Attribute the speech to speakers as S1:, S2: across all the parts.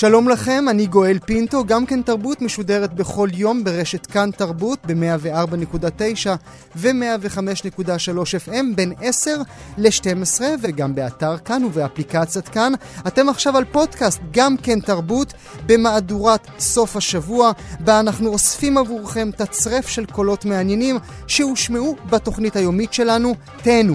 S1: שלום לכם, אני גואל פינטו, גם כן תרבות משודרת בכל יום ברשת כאן תרבות ב-104.9 ו-105.3 FM בין 10 ל-12 וגם באתר כאן ובאפליקציית כאן. אתם עכשיו על פודקאסט גם כן תרבות במהדורת סוף השבוע, בה אנחנו אוספים עבורכם תצרף של קולות מעניינים שהושמעו בתוכנית היומית שלנו. תהנו.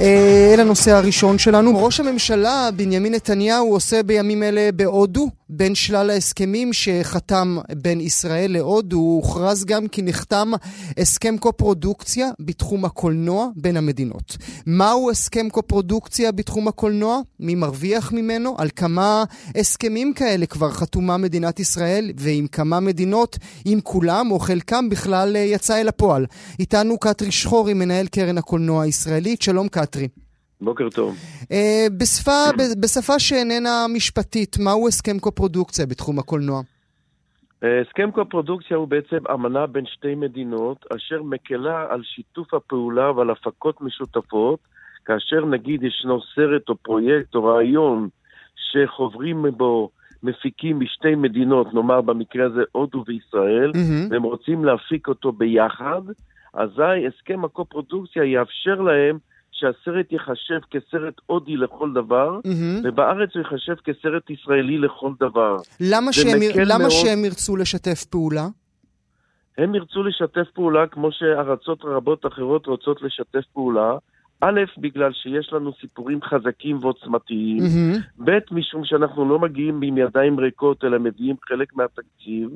S1: אל הנושא הראשון שלנו. ראש הממשלה בנימין נתניהו עושה בימים אלה בהודו בין שלל ההסכמים שחתם בין ישראל להודו, הוכרז גם כי נחתם הסכם קופרודוקציה בתחום הקולנוע בין המדינות. מהו הסכם קופרודוקציה בתחום הקולנוע? מי מרוויח ממנו? על כמה הסכמים כאלה כבר חתומה מדינת ישראל, ועם כמה מדינות, אם כולם או חלקם בכלל יצא אל הפועל. איתנו קטרי שחורי, מנהל קרן הקולנוע הישראלית. שלום קטרי.
S2: בוקר טוב.
S1: Uh, בשפה, בשפה שאיננה משפטית, מהו הסכם קופרודוקציה בתחום הקולנוע?
S2: הסכם קופרודוקציה הוא בעצם אמנה בין שתי מדינות, אשר מקלה על שיתוף הפעולה ועל הפקות משותפות, כאשר נגיד ישנו סרט או פרויקט או רעיון שחוברים בו מפיקים משתי מדינות, נאמר במקרה הזה הודו וישראל, mm-hmm. והם רוצים להפיק אותו ביחד, אזי הסכם הקופרודוקציה יאפשר להם שהסרט ייחשב כסרט הודי לכל דבר, mm-hmm. ובארץ הוא ייחשב כסרט ישראלי לכל דבר.
S1: למה, שהם, למה מאוד... שהם ירצו לשתף פעולה?
S2: הם ירצו לשתף פעולה כמו שארצות רבות אחרות רוצות לשתף פעולה. א', בגלל שיש לנו סיפורים חזקים ועוצמתיים, mm-hmm. ב', משום שאנחנו לא מגיעים עם ידיים ריקות, אלא מביאים חלק מהתקציב,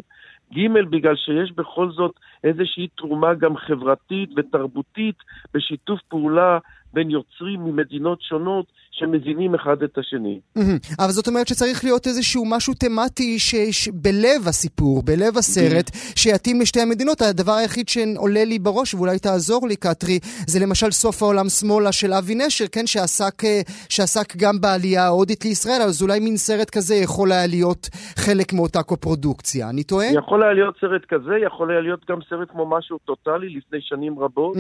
S2: ג', בגלל שיש בכל זאת איזושהי תרומה גם חברתית ותרבותית בשיתוף פעולה בין יוצרים ממדינות שונות שמזינים אחד את השני.
S1: אבל זאת אומרת שצריך להיות איזשהו משהו תמטי שיש בלב הסיפור, בלב הסרט, שיתאים לשתי המדינות. הדבר היחיד שעולה לי בראש, ואולי תעזור לי, קטרי, זה למשל סוף העולם שמאלה של אבי נשר, כן, שעסק, אה, שעסק גם בעלייה ההודית לישראל, אז אולי מין סרט כזה יכול היה להיות חלק מאותה קופרודוקציה. אני טועה?
S2: יכול היה להיות סרט כזה, יכול היה להיות גם סרט כמו משהו טוטאלי לפני שנים רבות.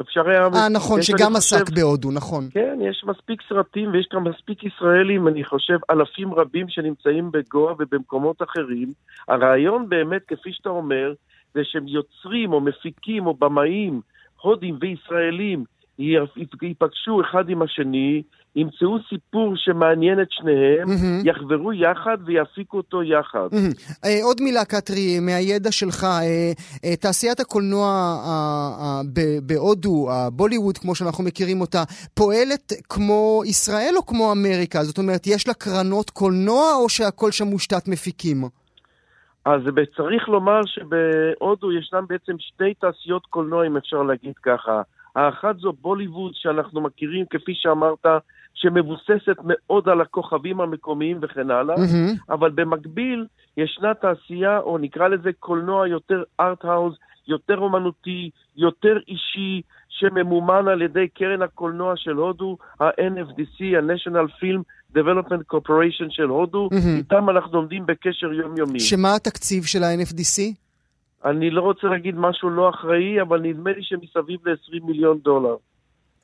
S1: אפשר היה... אה, נכון, שגם עסק בהודו, נכון.
S2: כן, יש מספיק סרטים ויש גם מספיק ישראלים, אני חושב, אלפים רבים שנמצאים בגואה ובמקומות אחרים. הרעיון באמת, כפי שאתה אומר, זה שהם יוצרים או מפיקים או במאים, הודים וישראלים, ייפגשו אחד עם השני, ימצאו סיפור שמעניין את שניהם, mm-hmm. יחברו יחד ויפיקו אותו יחד.
S1: Mm-hmm. Uh, עוד מילה, קטרי, מהידע שלך, uh, uh, תעשיית הקולנוע uh, uh, בהודו, הבוליווד, כמו שאנחנו מכירים אותה, פועלת כמו ישראל או כמו אמריקה? זאת אומרת, יש לה קרנות קולנוע או שהכל שם מושתת מפיקים?
S2: אז צריך לומר שבהודו ישנם בעצם שתי תעשיות קולנוע, אם אפשר להגיד ככה. האחת זו בוליווד שאנחנו מכירים, כפי שאמרת, שמבוססת מאוד על הכוכבים המקומיים וכן הלאה, mm-hmm. אבל במקביל ישנה תעשייה, או נקרא לזה קולנוע יותר ארט-האוז, יותר אומנותי, יותר אישי, שממומן על ידי קרן הקולנוע של הודו, ה-NFDC, ה-National Film Development Corporation של הודו, mm-hmm. איתם אנחנו עומדים בקשר יומיומי.
S1: שמה התקציב של ה-NFDC?
S2: אני לא רוצה להגיד משהו לא אחראי, אבל נדמה לי שמסביב ל-20 מיליון דולר.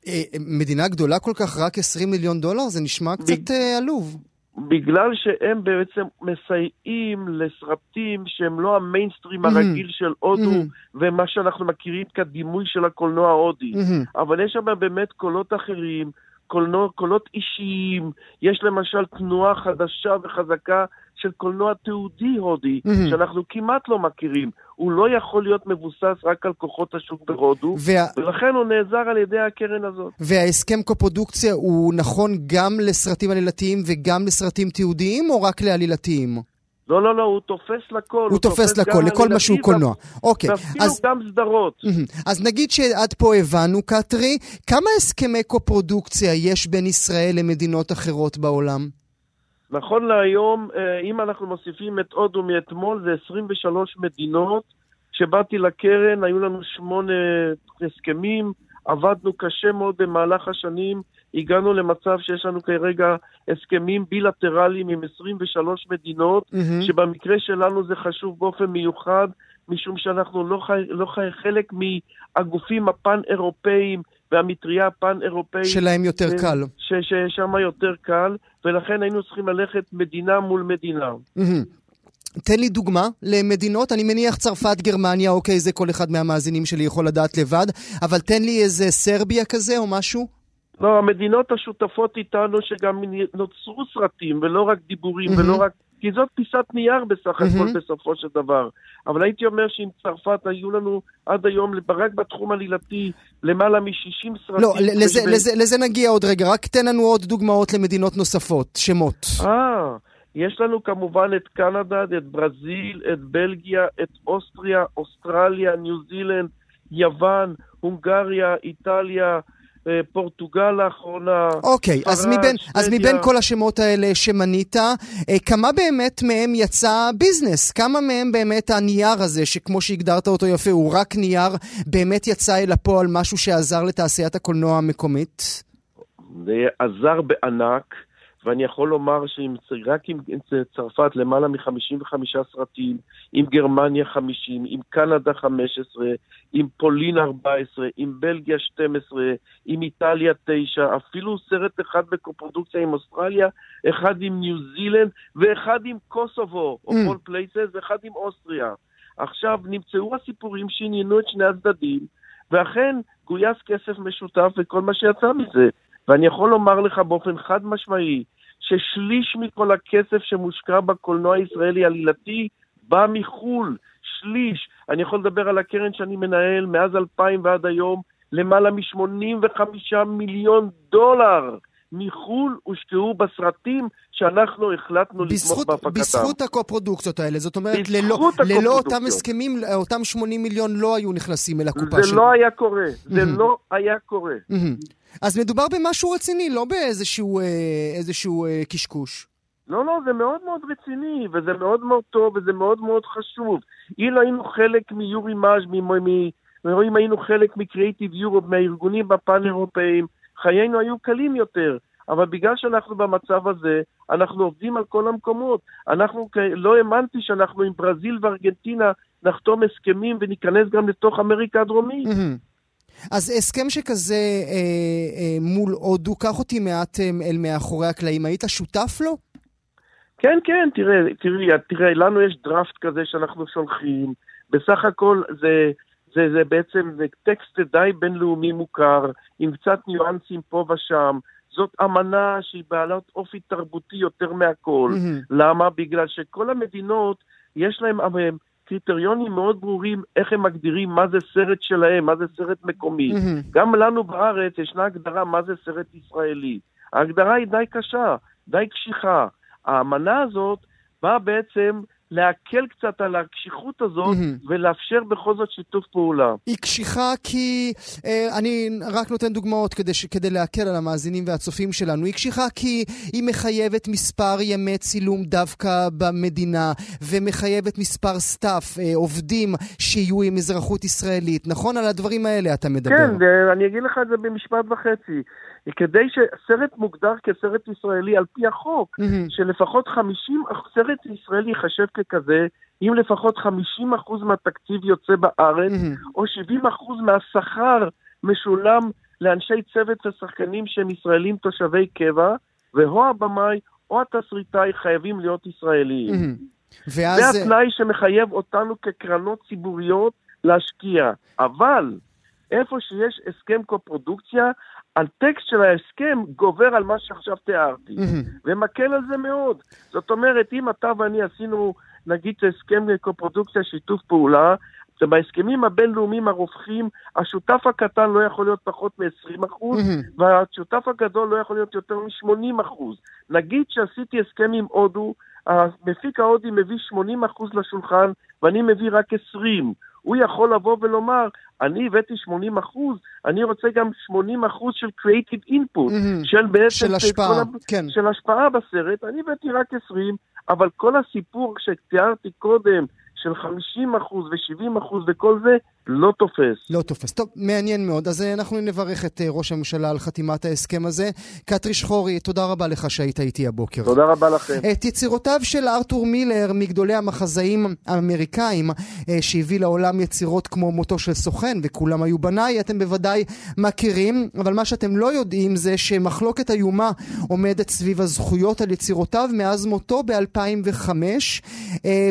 S1: אה, מדינה גדולה כל כך, רק 20 מיליון דולר? זה נשמע קצת אה, עלוב.
S2: בגלל שהם בעצם מסייעים לסרטים שהם לא המיינסטרים. הרגיל של הודו, mm-hmm. ומה שאנחנו מכירים כדימוי של הקולנוע ההודי. Mm-hmm. אבל יש שם באמת קולות אחרים, קולנוע, קולות אישיים, יש למשל תנועה חדשה וחזקה של קולנוע תיעודי הודי, mm-hmm. שאנחנו כמעט לא מכירים. הוא לא יכול להיות מבוסס רק על כוחות השוק בהודו, וה... ולכן הוא נעזר על ידי הקרן הזאת.
S1: וההסכם קופרודוקציה הוא נכון גם לסרטים עלילתיים וגם לסרטים תיעודיים, או רק לעלילתיים?
S2: לא, לא, לא, הוא תופס לכל.
S1: הוא תופס לכל, לכל מה שהוא קולנוע. אוקיי,
S2: ואפילו
S1: אז...
S2: גם סדרות.
S1: אז נגיד שעד פה הבנו, קטרי, כמה הסכמי קופרודוקציה יש בין ישראל למדינות אחרות בעולם?
S2: נכון להיום, אה, אם אנחנו מוסיפים את הודו מאתמול, זה 23 מדינות. כשבאתי לקרן, היו לנו שמונה הסכמים, עבדנו קשה מאוד במהלך השנים, הגענו למצב שיש לנו כרגע הסכמים בילטרליים עם 23 מדינות,
S1: מהמם.
S2: שבמקרה שלנו זה חשוב באופן מיוחד, משום שאנחנו לא, חי, לא חי, חלק מהגופים הפן-אירופאיים והמטריה הפן-אירופאית.
S1: שלהם יותר
S2: אה,
S1: קל.
S2: ש- ששם יותר קל, ולכן היינו צריכים ללכת מדינה מול מדינה.
S1: תן לי דוגמה למדינות, אני מניח צרפת, גרמניה, אוקיי, זה כל אחד מהמאזינים שלי יכול לדעת לבד, אבל תן לי איזה סרביה כזה או משהו.
S2: לא, המדינות השותפות איתנו שגם נוצרו סרטים, ולא רק דיבורים. ולא רק... כי זאת פיסת נייר בסך הכל
S1: מהמם.
S2: בסופו של דבר. אבל הייתי אומר שעם צרפת היו לנו עד היום, רק בתחום עלילתי, למעלה מ-60 סרטים.
S1: לא, לזה,
S2: ו-
S1: לזה, לזה נגיע עוד רגע, רק תן לנו עוד דוגמאות למדינות נוספות, שמות.
S2: אה, יש לנו כמובן את קנדה, את ברזיל, את בלגיה, את אוסטריה, אוסטרליה, ניו זילנד, יוון, הונגריה, איטליה, פורטוגל לאחרונה.
S1: אוקיי, אז
S2: ספרד,
S1: מבין, אז. מבין כל השמות האלה שמנית, אה, כמה באמת מהם יצא ביזנס? כמה מהם באמת הנייר הזה, שכמו שהגדרת אותו יפה, הוא רק נייר, באמת יצא אל הפועל משהו שעזר לתעשיית הקולנוע המקומית?
S2: זה עזר בענק, ואני יכול לומר שרק עם צרפת למעלה מ-55 סרטים, עם גרמניה 50, עם קנדה 15, עם פולין 14, עם בלגיה 12, עם איטליה 9, אפילו סרט אחד בקופרודוקציה עם אוסטרליה, אחד עם ניו זילנד ואחד עם קוסובו,
S1: of
S2: all places, ואחד עם אוסטריה. עכשיו, נמצאו הסיפורים שעניינו את שני הצדדים, ואכן גויס כסף משותף וכל מה שיצא מזה. ואני יכול לומר לך באופן חד משמעי, ששליש מכל הכסף שמושקע בקולנוע הישראלי עלילתי בא מחו"ל. שליש. אני יכול לדבר על הקרן שאני מנהל מאז 2000 ועד היום, למעלה מ-85 מיליון דולר מחו"ל הושקעו בסרטים שאנחנו החלטנו לתמוך
S1: בזכות,
S2: בהפקתם.
S1: בזכות הקופרודוקציות האלה, זאת אומרת, ללא, ללא. אותם הסכמים, אותם 80 מיליון לא היו נכנסים אל הקופה
S2: זה
S1: של...
S2: לא היה קורה, זה
S1: מהמם.
S2: לא היה קורה.
S1: מהמם. אז מדובר במשהו רציני, לא באיזשהו אה, איזשהו, אה, קשקוש.
S2: לא, לא, זה מאוד מאוד רציני, וזה מאוד מאוד טוב, וזה מאוד מאוד חשוב. אם היינו חלק מיורי מאז', אם היינו חלק מקריאיטיב יורופ, מהארגונים בפן-אירופאים, חיינו היו קלים יותר. אבל בגלל שאנחנו במצב הזה, אנחנו עובדים על כל המקומות. אנחנו, לא האמנתי שאנחנו עם ברזיל וארגנטינה נחתום הסכמים וניכנס גם לתוך אמריקה הדרומית.
S1: מהמם. אז הסכם שכזה אה, אה, מול הודו, קח אותי מעט אה, אל מאחורי הקלעים, היית שותף לו?
S2: כן, כן, תראה, תראי, תראה, לנו יש דראפט כזה שאנחנו שולחים. בסך הכל זה, זה, זה בעצם זה טקסט די בינלאומי מוכר, עם קצת ניואנסים פה ושם. זאת אמנה שהיא בעלת אופי תרבותי יותר מהכל.
S1: מהמם.
S2: למה? בגלל שכל המדינות, יש להם אה, קריטריונים מאוד ברורים איך הם מגדירים מה זה סרט שלהם, מה זה סרט מקומי.
S1: מהמם.
S2: גם לנו בארץ ישנה הגדרה מה זה סרט ישראלי. ההגדרה היא די קשה, די קשיחה. האמנה הזאת באה בעצם להקל קצת על הקשיחות הזאת
S1: מהמם.
S2: ולאפשר בכל זאת שיתוף פעולה.
S1: היא קשיחה כי, אה, אני רק נותן דוגמאות כדי, ש, כדי להקל על המאזינים והצופים שלנו, היא קשיחה כי היא מחייבת מספר ימי צילום דווקא במדינה, ומחייבת מספר staff, אה, עובדים שיהיו עם אזרחות ישראלית. נכון? על הדברים האלה אתה מדבר.
S2: כן, אני אגיד לך את זה במשפט וחצי. כדי שסרט מוגדר כסרט ישראלי על פי החוק,
S1: mm-hmm.
S2: שלפחות 50, סרט ישראלי ייחשב ככזה, אם לפחות 50% מהתקציב יוצא בארץ,
S1: מהמם.
S2: או 70% מהשכר משולם לאנשי צוות ושחקנים שהם ישראלים תושבי קבע, והוא הבמאי או התסריטאי חייבים להיות ישראלים. זה
S1: ואז...
S2: התנאי שמחייב אותנו כקרנות ציבוריות להשקיע. אבל איפה שיש הסכם קופרודוקציה, הטקסט של ההסכם גובר על מה שעכשיו תיארתי,
S1: מהמם.
S2: ומקל על זה מאוד. זאת אומרת, אם אתה ואני עשינו, נגיד, הסכם קופרודוקציה, שיתוף פעולה, בהסכמים הבינלאומיים הרופחים, השותף הקטן לא יכול להיות פחות מ-20 אחוז,
S1: מהמם.
S2: והשותף הגדול לא יכול להיות יותר מ-80 אחוז. נגיד שעשיתי הסכם עם הודו המפיק ההודי מביא 80% לשולחן ואני מביא רק 20. הוא יכול לבוא ולומר, אני הבאתי 80 אחוז, אני רוצה גם 80 אחוז של creative input, mm-hmm. של בעצם...
S1: של השפעה,
S2: ה...
S1: כן.
S2: של השפעה בסרט, אני הבאתי רק 20, אבל כל הסיפור שתיארתי קודם, של 50 אחוז ו-70 אחוז וכל זה, לא תופס.
S1: לא תופס. טוב, מעניין מאוד. אז אה, אנחנו נברך את אה, ראש הממשלה על חתימת ההסכם הזה. קטרי שחורי, תודה רבה לך שהיית איתי הבוקר.
S2: תודה רבה לכם.
S1: את יצירותיו של ארתור מילר, מגדולי המחזאים האמריקאים, אה, שהביא לעולם יצירות כמו מותו של סוכן, וכולם היו בניי, אתם בוודאי מכירים, אבל מה שאתם לא יודעים זה שמחלוקת איומה עומדת סביב הזכויות על יצירותיו מאז מותו ב-2005.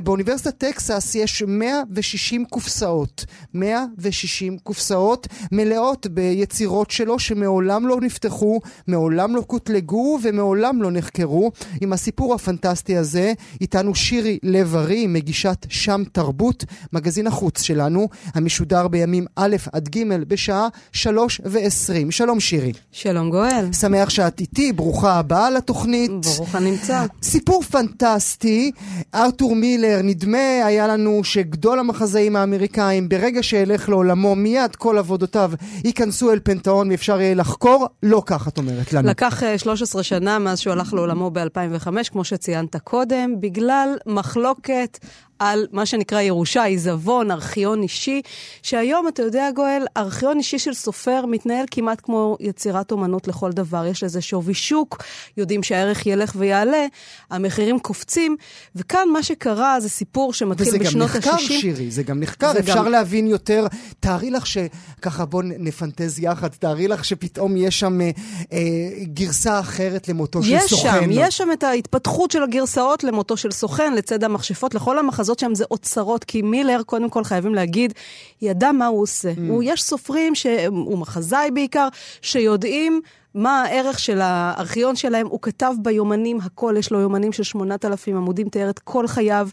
S1: באוניברסיטת טקסס יש 160 קופסאות. 160 קופסאות מלאות ביצירות שלו שמעולם לא נפתחו, מעולם לא קוטלגו ומעולם לא נחקרו. עם הסיפור הפנטסטי הזה, איתנו שירי לב-ארי, מגישת שם תרבות, מגזין החוץ שלנו, המשודר בימים א' עד ג' בשעה שלוש ועשרים. שלום שירי.
S3: שלום גואל.
S1: שמח שאת איתי, ברוכה הבאה לתוכנית.
S3: ברוך הנמצא.
S1: סיפור פנטסטי, ארתור מילר, נדמה היה לנו שגדול המחזאים האמריקאים, ברגע שילך לעולמו, מיד כל עבודותיו ייכנסו אל פנתאון ואפשר יהיה לחקור. לא כך, את אומרת לנו.
S3: לקח 13 שנה מאז שהוא הלך לעולמו ב-2005, כמו שציינת קודם, בגלל מחלוקת על מה שנקרא ירושה, עיזבון, ארכיון אישי, שהיום, אתה יודע, גואל, ארכיון אישי של סופר מתנהל כמעט כמו יצירת אומנות לכל דבר. יש לזה שווי שוק, יודעים שהערך ילך ויעלה, המחירים קופצים, וכאן מה שקרה זה סיפור שמתחיל בשנות ה-60.
S1: וזה גם נחקר, שירי, זה גם נחקר, אפשר גם... להבין יותר. תארי לך שככה בואו נפנטז יחד, תארי לך שפתאום יש שם אה, אה, גרסה אחרת למותו של סוכן.
S3: יש שם, יש שם את ההתפתחות של הגרסאות למותו של סוכן, לצד המכשפות, לכל המחזות. לעשות שם זה אוצרות, כי מילר, קודם כל חייבים להגיד, ידע מה הוא עושה. Mm. הוא, יש סופרים, שהוא מחזאי בעיקר, שיודעים... מה הערך של הארכיון שלהם, הוא כתב ביומנים הכל, יש לו יומנים של 8,000 עמודים, תיאר את כל חייו,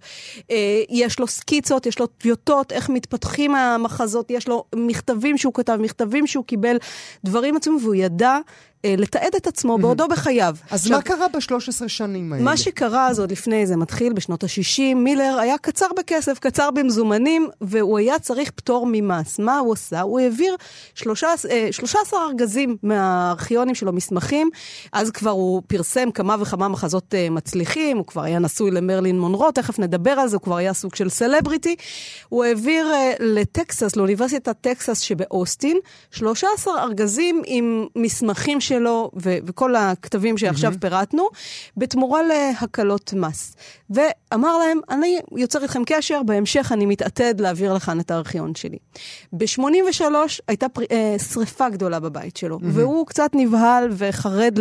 S3: אה, יש לו סקיצות, יש לו טיוטות, איך מתפתחים המחזות, יש לו מכתבים שהוא כתב, מכתבים שהוא קיבל, דברים עצומים, והוא ידע לתעד את עצמו בעודו בחייו.
S1: אז עכשיו, מה קרה ב-13 שנים האלה?
S3: מה שקרה, זה עוד לפני זה מתחיל, בשנות ה-60, מילר היה קצר בכסף, קצר במזומנים, והוא היה צריך פטור ממס. מה הוא עשה? הוא העביר 13, 13 ארגזים מהארכיונים שלו, מסמכים. אז כבר הוא פרסם כמה וכמה מחזות אה, מצליחים, הוא כבר היה נשוי למרלין מונרו, תכף נדבר על זה, הוא כבר היה סוג של סלבריטי. הוא העביר אה, לטקסס, לאוניברסיטת טקסס שבאוסטין, 13 ארגזים עם מסמכים שלו ו- וכל הכתבים שעכשיו mm-hmm. פירטנו, בתמורה להקלות מס. ואמר להם, אני יוצר איתכם קשר, בהמשך אני מתעתד להעביר לכאן את הארכיון שלי. ב-83 הייתה פר... אה, שריפה גדולה בבית שלו, mm-hmm. והוא קצת נבהל וחרד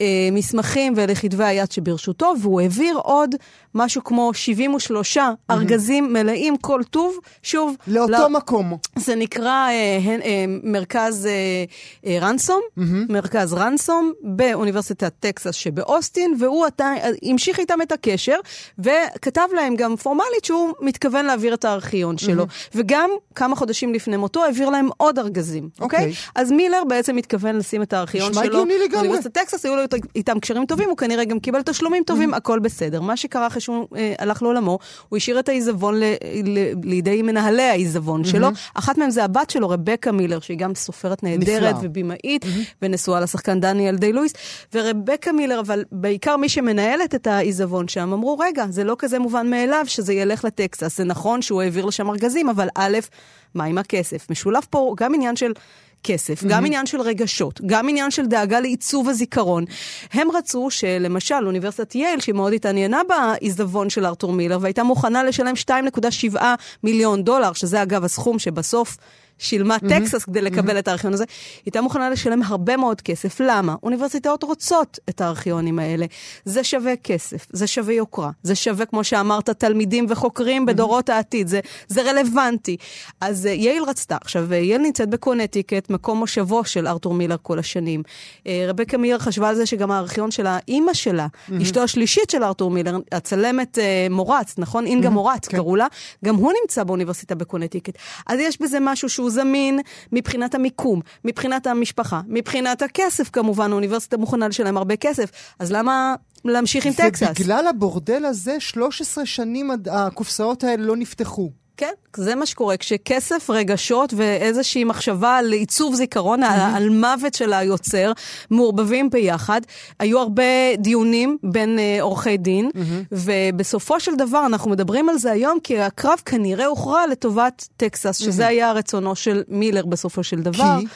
S3: למסמכים ולכתבי היד שברשותו, והוא העביר עוד משהו כמו 73 mm-hmm. ארגזים מלאים כל טוב, שוב...
S1: לאותו לא... מקום.
S3: זה נקרא אה, אה, מרכז אה, אה, רנסום, mm-hmm. מרכז רנסום באוניברסיטת טקסס שבאוסטין, והוא עתה, המשיך איתם את הקשר, וכתב להם גם פורמלית שהוא מתכוון להעביר את הארכיון שלו. Mm-hmm. וגם כמה חודשים לפני מותו העביר להם עוד ארגזים, אוקיי? Okay. Okay? אז מילר בעצם מתכוון לשים את הארכיון שלו. באוניברסיטת טקסס, היו לו איתם קשרים טובים, הוא כנראה גם קיבל תשלומים טובים, mm-hmm. הכל בסדר. מה שקרה אחרי שהוא אה, הלך לעולמו, הוא השאיר את העיזבון ל, ל, לידי מנהלי העיזבון mm-hmm. שלו. אחת מהם זה הבת שלו, רבקה מילר, שהיא גם סופרת נהדרת ובימאית, mm-hmm. ונשואה לשחקן דניאל די לואיס. ורבקה מילר, אבל בעיקר מי שמנהלת את העיזבון שם, אמרו, רגע, זה לא כזה מובן מאליו שזה ילך לטקסס. זה נכון שהוא העביר לשם ארגזים, אבל א', מה עם הכסף? משולב פה גם עניין של... כסף, mm-hmm. גם עניין של רגשות, גם עניין של דאגה לעיצוב הזיכרון. הם רצו שלמשל אוניברסיטת יייל, שהיא מאוד התעניינה בעיזבון של ארתור מילר, והייתה מוכנה לשלם 2.7 מיליון דולר, שזה אגב הסכום שבסוף שילמה mm-hmm. טקסס כדי לקבל mm-hmm. את הארכיון הזה, היא הייתה מוכנה לשלם הרבה מאוד כסף. למה? אוניברסיטאות רוצות את הארכיונים האלה. זה שווה כסף, זה שווה יוקרה, זה שווה, כמו שאמרת, תלמידים וחוקרים בדורות mm-hmm. העתיד, זה, זה רלוונטי. אז uh, ייל רצתה. עכשיו, ייל נמצאת בקונטיקט, מקום מושבו של ארתור מילר כל השנים. Uh, רבקה מילר חשבה על זה שגם הארכיון של האימא שלה, mm-hmm. אשתו השלישית של ארתור מילר, הצלמת מורת, נכון? אינגה mm-hmm. מורת, כן. קראו לה, גם הוא נמצא באוניברסיטה בקונטיקט. אז יש בזה משהו שהוא זמין מבחינת המיקום, מבחינת המשפחה, מבחינת הכסף כמובן, האוניברסיטה מוכנה לשלם הרבה כסף, אז למה להמשיך עם טקסס.
S1: ובגלל הבורדל הזה, 13 שנים הקופסאות האלה לא נפתחו.
S3: כן, זה מה שקורה. כשכסף, רגשות ואיזושהי מחשבה על עיצוב זיכרון, על, על מוות של היוצר, מעורבבים ביחד. היו הרבה דיונים בין עורכי דין, ובסופו של דבר אנחנו מדברים על זה היום, כי הקרב כנראה הוכרע לטובת טקסס, שזה היה רצונו של מילר בסופו של דבר.
S1: כי?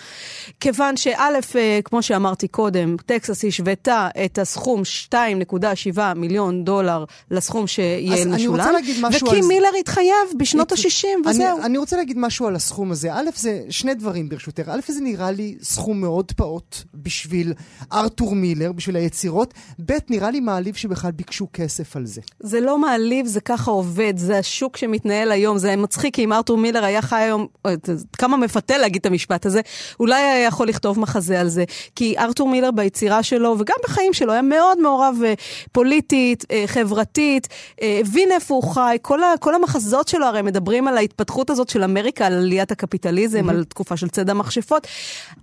S3: כיוון שא', אה, כמו שאמרתי קודם, טקסס השוותה את הסכום 2.7 מיליון דולר לסכום שיהיה
S1: אז
S3: משולם.
S1: אני רוצה להגיד משהו
S3: וכי
S1: על זה.
S3: מילר התחייב בשנות ה-60 וזהו.
S1: אני, אני רוצה להגיד משהו על הסכום הזה. א', זה שני דברים ברשותך. א', זה נראה לי סכום מאוד פעוט בשביל ארתור מילר, בשביל היצירות. ב', נראה לי מעליב שבכלל ביקשו כסף על זה.
S3: זה לא מעליב, זה ככה עובד, זה השוק שמתנהל היום, זה מצחיק, כי אם ארתור מילר היה חי היום, אה, כמה מפתה להגיד את המשפט הזה, אולי היה יכול לכתוב מחזה על זה. כי ארתור מילר ביצירה שלו, וגם בחיים שלו, היה מאוד מעורב אה, פוליטית, אה, חברתית, הבין איפה הוא חי, כל, ה, כל המחזות שלו הרי מדברים על ההתפתחות הזאת של אמריקה, על עליית הקפיטליזם, על תקופה של ציד המכשפות.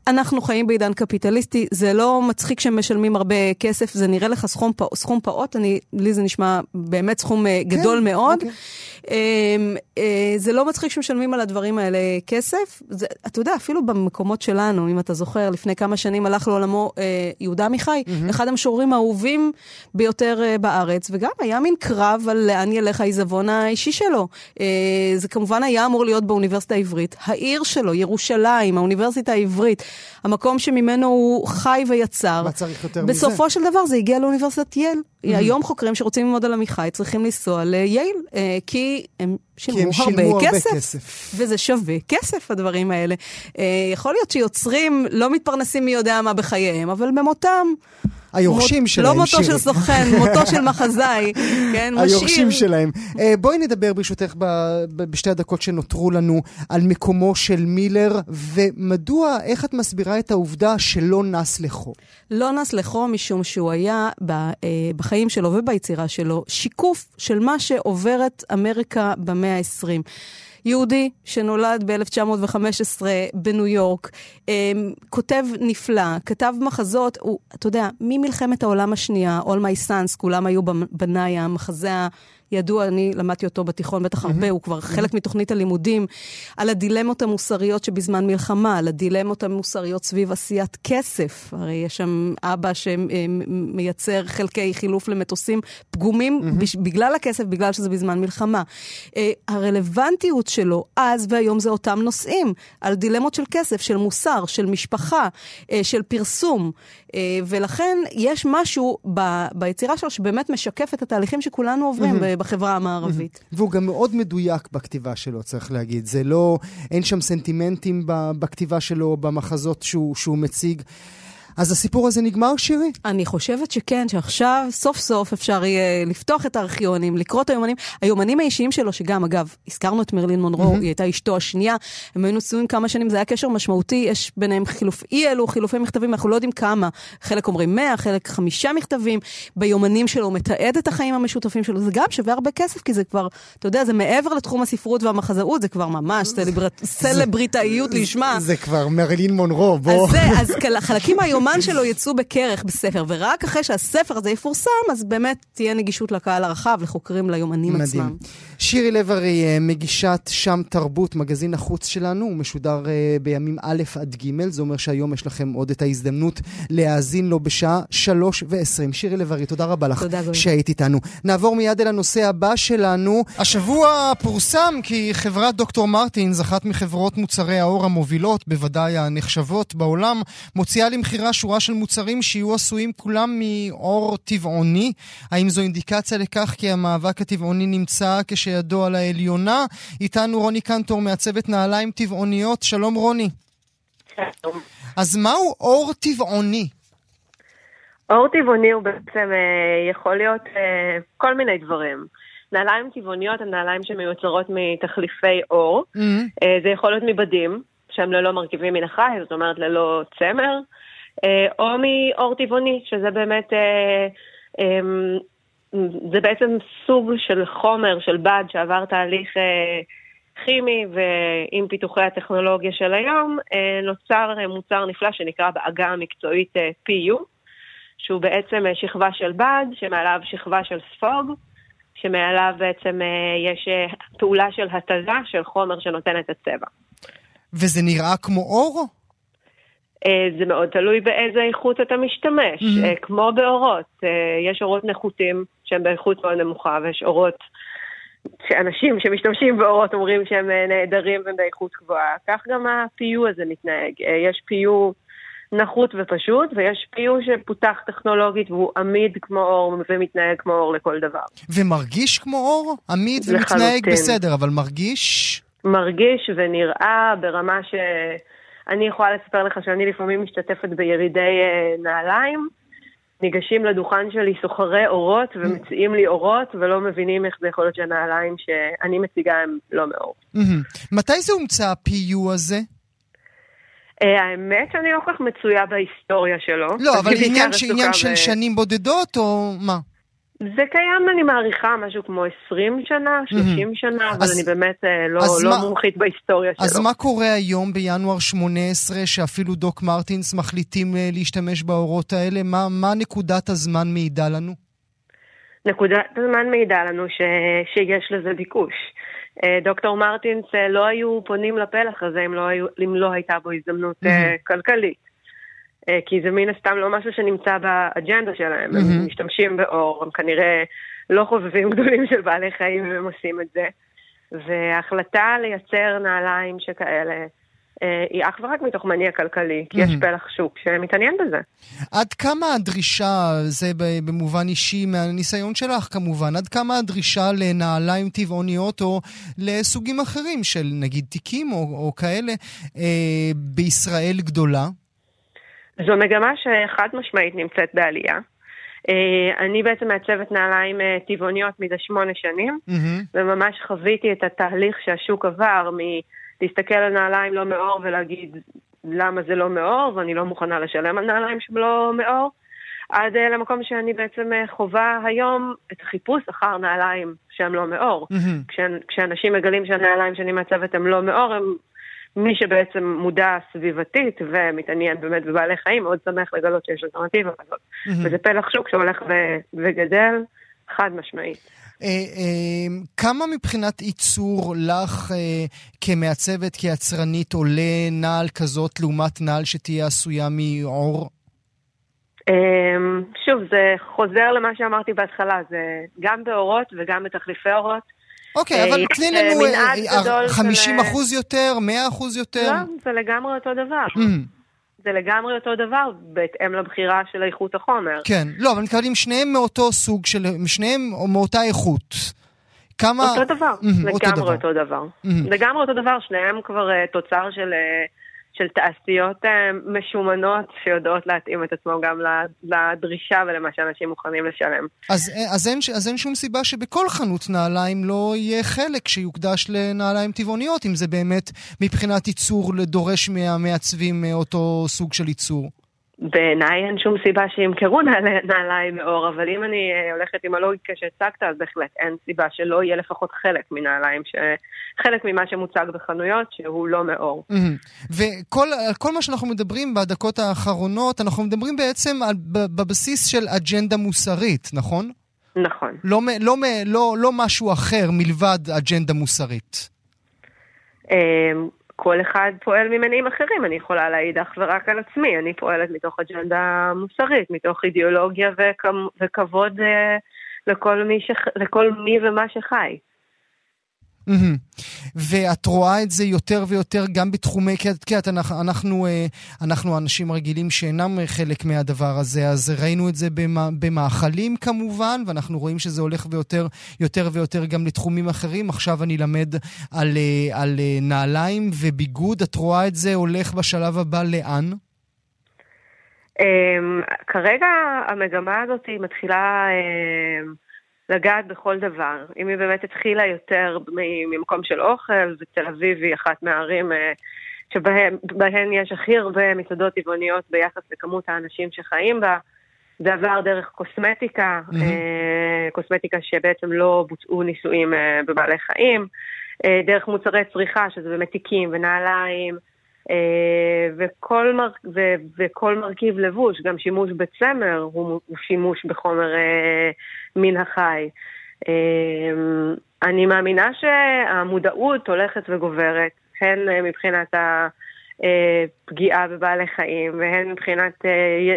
S3: אנחנו חיים בעידן קפיטליסטי, זה לא מצחיק שמשלמים הרבה כסף, זה נראה לך סכום, פע- סכום פעוט, אני, לי זה נשמע באמת סכום אה, גדול מאוד.
S1: אוקיי.
S3: אמ, אה, זה לא מצחיק שמשלמים על הדברים האלה כסף. זה, אתה יודע, אפילו במקומות שלנו, אם אתה זוכר, לפני כמה שנים הלך לעולמו אה, יהודה עמיחי, אחד המשוררים האהובים ביותר אה, בארץ, וגם היה מין קרב על לאן ילך העיזבון האישי שלו. אה, זה כמובן היה אמור להיות באוניברסיטה העברית. העיר שלו, ירושלים, האוניברסיטה העברית, המקום שממנו הוא חי ויצר.
S1: מה צריך יותר מזה?
S3: בסופו של דבר זה הגיע לאוניברסיטת ייל. היום חוקרים שרוצים ללמוד על עמיחי צריכים לנסוע לייל, אה, כי הם שילמו,
S1: כי הם שילמו הרבה כסף.
S3: וזה שווה כסף, הדברים האלה. אה, יכול להיות שיוצרים לא מתפרנסים מי יודע מה בחייהם, אבל במותם...
S1: היורשים
S3: מות-
S1: שלהם,
S3: לא מותו. של סוכן, מותו של מחזאי, כן, משאיר.
S1: היורשים שלהם. אה, בואי נדבר ברשותך בשתי הדקות שנותרו לנו על מקומו של מילר, ומדוע, איך את מסבירה את העובדה שלא נס לחו?
S3: לא נס לחו משום שהוא היה ב, אה, בחיים שלו וביצירה שלו שיקוף של מה שעוברת אמריקה במאה ה-20. יהודי שנולד ב-1915 בניו יורק, אה, כותב נפלא, כתב מחזות, הוא, אתה יודע, ממלחמת העולם השנייה, All My Sons, כולם היו בניי, המחזה ידוע, אני למדתי אותו בתיכון בטח הרבה, הוא כבר חלק מתוכנית הלימודים, על הדילמות המוסריות שבזמן מלחמה, על הדילמות המוסריות סביב עשיית כסף. הרי יש שם אבא שמייצר חלקי חילוף למטוסים פגומים בגלל הכסף, בגלל שזה בזמן מלחמה. אה, הרלוונטיות שלו אז והיום זה אותם נושאים, על דילמות של כסף, של מוסר, של משפחה, אה, של פרסום. אה, ולכן יש משהו ב- ביצירה שלו שבאמת משקף את התהליכים שכולנו עוברים בחברה המערבית.
S1: והוא גם מאוד מדויק בכתיבה שלו, צריך להגיד. זה לא, אין שם סנטימנטים בכתיבה שלו, במחזות שהוא, שהוא מציג. אז הסיפור הזה נגמר, שירי?
S3: אני חושבת שכן, שעכשיו סוף סוף אפשר יהיה לפתוח את הארכיונים, לקרוא את היומנים. היומנים האישיים שלו, שגם, אגב, הזכרנו את מרלין מונרו, היא הייתה אשתו השנייה, הם היו נשואים כמה שנים, זה היה קשר משמעותי, יש ביניהם חילוף, אי אלו חילופי מכתבים, אנחנו לא יודעים כמה. חלק אומרים 100, חלק חמישה מכתבים. ביומנים שלו הוא מתעד את החיים המשותפים שלו, זה גם שווה הרבה כסף, כי זה כבר, אתה יודע, זה מעבר לתחום הספרות והמחזאות, זה כבר ממש סלבריטאיות לשמה.
S1: זה כבר מרלין מונרו, בוא.
S3: אז זה, אז כל- חלקים מהיומן שלו יצאו בכרך בספר, ורק אחרי שהספר הזה יפורסם, אז באמת תהיה נגישות לקהל הרחב, לחוקרים, ליומנים עצמם.
S1: מדהים. שירי לב-ארי, אה, מגישת שם תרבות, מגזין החוץ שלנו, הוא משודר אה, בימים א' עד ג', זה אומר שהיום יש לכם עוד את ההזדמנות להאזין לו בשעה שלוש ועשרים. שירי לב-ארי, תודה רבה לך
S3: תודה.
S1: שהיית איתנו. נעבור מיד אל הנושא הבא שלנו. השבוע פורסם כי חברת דוקטור מרטינס, אחת מחברות מוצרי האור המובילות, בוודאי הנחשבות בעולם, מוציאה למכירה שורה של מוצרים שיהיו עשויים כולם מאור טבעוני. האם זו אינדיקציה לכך כי המאבק הטבעוני נמצא כשידו על העליונה? איתנו רוני קנטור מעצבת נעליים טבעוניות. שלום רוני. אז מהו אור טבעוני?
S4: אור טבעוני הוא בעצם אה, יכול להיות אה, כל מיני דברים. נעליים טבעוניות הן נעליים שמיוצרות מתחליפי אור. אה, זה יכול להיות מבדים, שהם ללא מרכיבים מן החי, זאת אומרת ללא צמר, או מאור טבעוני, שזה באמת, אה, אה, זה בעצם סוג של חומר, של בד, שעבר תהליך אה, כימי, ועם פיתוחי הטכנולוגיה של היום, אה, נוצר אה, מוצר נפלא שנקרא בעגה המקצועית אה, PU. שהוא בעצם אה, שכבה של בד, שמעליו שכבה של ספוג, שמעליו בעצם אה, יש אה, פעולה של התזה של חומר שנותן את הצבע.
S1: וזה נראה כמו אור?
S4: זה מאוד תלוי באיזה איכות אתה משתמש. Mm-hmm. כמו באורות, יש אורות נחותים שהם באיכות מאוד נמוכה, ויש אורות שאנשים שמשתמשים באורות אומרים שהם נהדרים והם באיכות גבוהה. כך גם ה-PU הזה מתנהג. יש PU נחות ופשוט, ויש פיו שפותח טכנולוגית והוא עמיד כמו אור ומתנהג כמו אור לכל דבר.
S1: ומרגיש כמו אור? עמיד ומתנהג לחלוטין. בסדר, אבל מרגיש?
S4: מרגיש ונראה ברמה ש... אני יכולה לספר לך שאני לפעמים משתתפת בירידי אה, נעליים. ניגשים לדוכן שלי סוחרי אורות ומציעים לי אורות ולא מבינים איך זה יכול להיות שהנעליים שאני מציגה הם לא מאור.
S1: מתי זה הומצא ה-PU הזה?
S4: אה, האמת שאני לא כל כך מצויה בהיסטוריה שלו.
S1: לא, אבל. עניין של שנים בודדות, או מה?
S4: זה קיים, אני מעריכה, משהו כמו 20 שנה, 30 mm-hmm. שנה, אבל אז, אני באמת אה, לא, לא מה, מומחית בהיסטוריה
S1: שלו. אז מה קורה היום בינואר 18, שאפילו דוק מרטינס מחליטים אה, להשתמש באורות האלה? מה, מה נקודת הזמן מעידה לנו?
S4: נקודת הזמן מעידה לנו ש, שיש לזה ביקוש. אה, דוקטור מרטינס לא היו פונים לפלח הזה אם לא, היו, אם לא הייתה בו הזדמנות mm-hmm. כלכלית. כי זה מן הסתם לא משהו שנמצא באג'נדה שלהם. הם משתמשים באור, הם כנראה לא חובבים גדולים של בעלי חיים והם עושים את זה. וההחלטה לייצר נעליים שכאלה אה, היא אך ורק מתוך מניע כלכלי, כי יש פלח שוק שמתעניין בזה.
S1: עד כמה הדרישה, זה במובן אישי מהניסיון שלך כמובן, עד כמה הדרישה לנעליים טבעוניות או לסוגים אחרים של נגיד תיקים או, או כאלה אה, בישראל גדולה?
S4: זו מגמה שחד משמעית נמצאת בעלייה. Uh, אני בעצם מעצבת נעליים uh, טבעוניות מזה שמונה שנים, mm-hmm. וממש חוויתי את התהליך שהשוק עבר מ... להסתכל על נעליים לא מאור ולהגיד למה זה לא מאור, ואני לא מוכנה לשלם על נעליים שהם לא מאור, עד uh, למקום שאני בעצם חווה היום את החיפוש אחר נעליים שהם לא מאור. Mm-hmm. כש, כשאנשים מגלים שהנעליים שאני מעצבת הם לא מאור, הם מי שבעצם מודע סביבתית ומתעניין באמת בבעלי חיים, מאוד שמח לגלות שיש אלטרנטיבה כזאת. Mm-hmm. וזה פלח שוק שהולך ו- וגדל, חד משמעית.
S1: אה, אה, כמה מבחינת ייצור לך אה, כמעצבת, כיצרנית, עולה נעל כזאת לעומת נעל שתהיה עשויה מעור?
S4: שוב, זה חוזר למה שאמרתי בהתחלה, זה גם באורות וגם בתחליפי אורות.
S1: אוקיי, אבל תני לנו 50 אחוז יותר, 100 אחוז יותר.
S4: לא, זה לגמרי אותו דבר. זה לגמרי אותו דבר, בהתאם לבחירה של איכות החומר.
S1: כן, לא, אבל מתכוונים שניהם מאותו סוג של, שניהם מאותה איכות. כמה...
S4: אותו דבר, mm-hmm, לגמרי אותו דבר. אותו דבר. Mm-hmm. לגמרי אותו דבר, שניהם כבר uh, תוצר של... של תעשיות uh, משומנות שיודעות להתאים את עצמו גם לדרישה ולמה שאנשים מוכנים לשלם.
S1: אז, אז, אין, אז אין שום סיבה שבכל חנות נעליים לא יהיה חלק שיוקדש לנעליים טבעוניות, אם זה באמת מבחינת ייצור לדורש מהמעצבים אותו סוג של ייצור.
S4: בעיניי אין שום סיבה שימכרו נעליים מאור, אבל אם אני אה, הולכת עם הלוגיקה שהצגת, אז בהחלט אין סיבה שלא יהיה לפחות חלק מנעליים, ש... חלק ממה שמוצג בחנויות שהוא לא מאור.
S1: וכל מה שאנחנו מדברים בדקות האחרונות, אנחנו מדברים בעצם על, בבסיס של אג'נדה מוסרית, נכון?
S4: נכון.
S1: לא, לא, לא, לא משהו אחר מלבד אג'נדה מוסרית.
S4: כל אחד פועל ממניעים אחרים, אני יכולה להעיד אך ורק על עצמי, אני פועלת מתוך אג'נדה מוסרית, מתוך אידיאולוגיה וכבוד אה, לכל מי, שח... לכל מי ומה שחי.
S1: Mm-hmm. ואת רואה את זה יותר ויותר גם בתחומי, כי את יודעת, אנחנו, אנחנו, אה, אנחנו אנשים רגילים שאינם חלק מהדבר הזה, אז ראינו את זה במאכלים כמובן, ואנחנו רואים שזה הולך ויותר יותר ויותר גם לתחומים אחרים. עכשיו אני למד על, אה, על אה, נעליים וביגוד, את רואה את זה הולך בשלב הבא לאן?
S4: Um, כרגע המגמה הזאת מתחילה... Um... לגעת בכל דבר. אם היא באמת התחילה יותר ממקום של אוכל, ותל אביב היא אחת מהערים אה, שבהן יש הכי הרבה מסעדות טבעוניות ביחס לכמות האנשים שחיים בה. זה עבר דרך קוסמטיקה, mm-hmm. קוסמטיקה שבעצם לא בוצעו ניסויים אה, בבעלי חיים, דרך מוצרי צריכה, שזה באמת תיקים ונעליים, וכל, מר, ו, וכל מרכיב לבוש, גם שימוש בצמר הוא, שימוש בחומר מן החי. אני מאמינה שהמודעות הולכת וגוברת, הן מבחינת הפגיעה בבעלי חיים והן מבחינת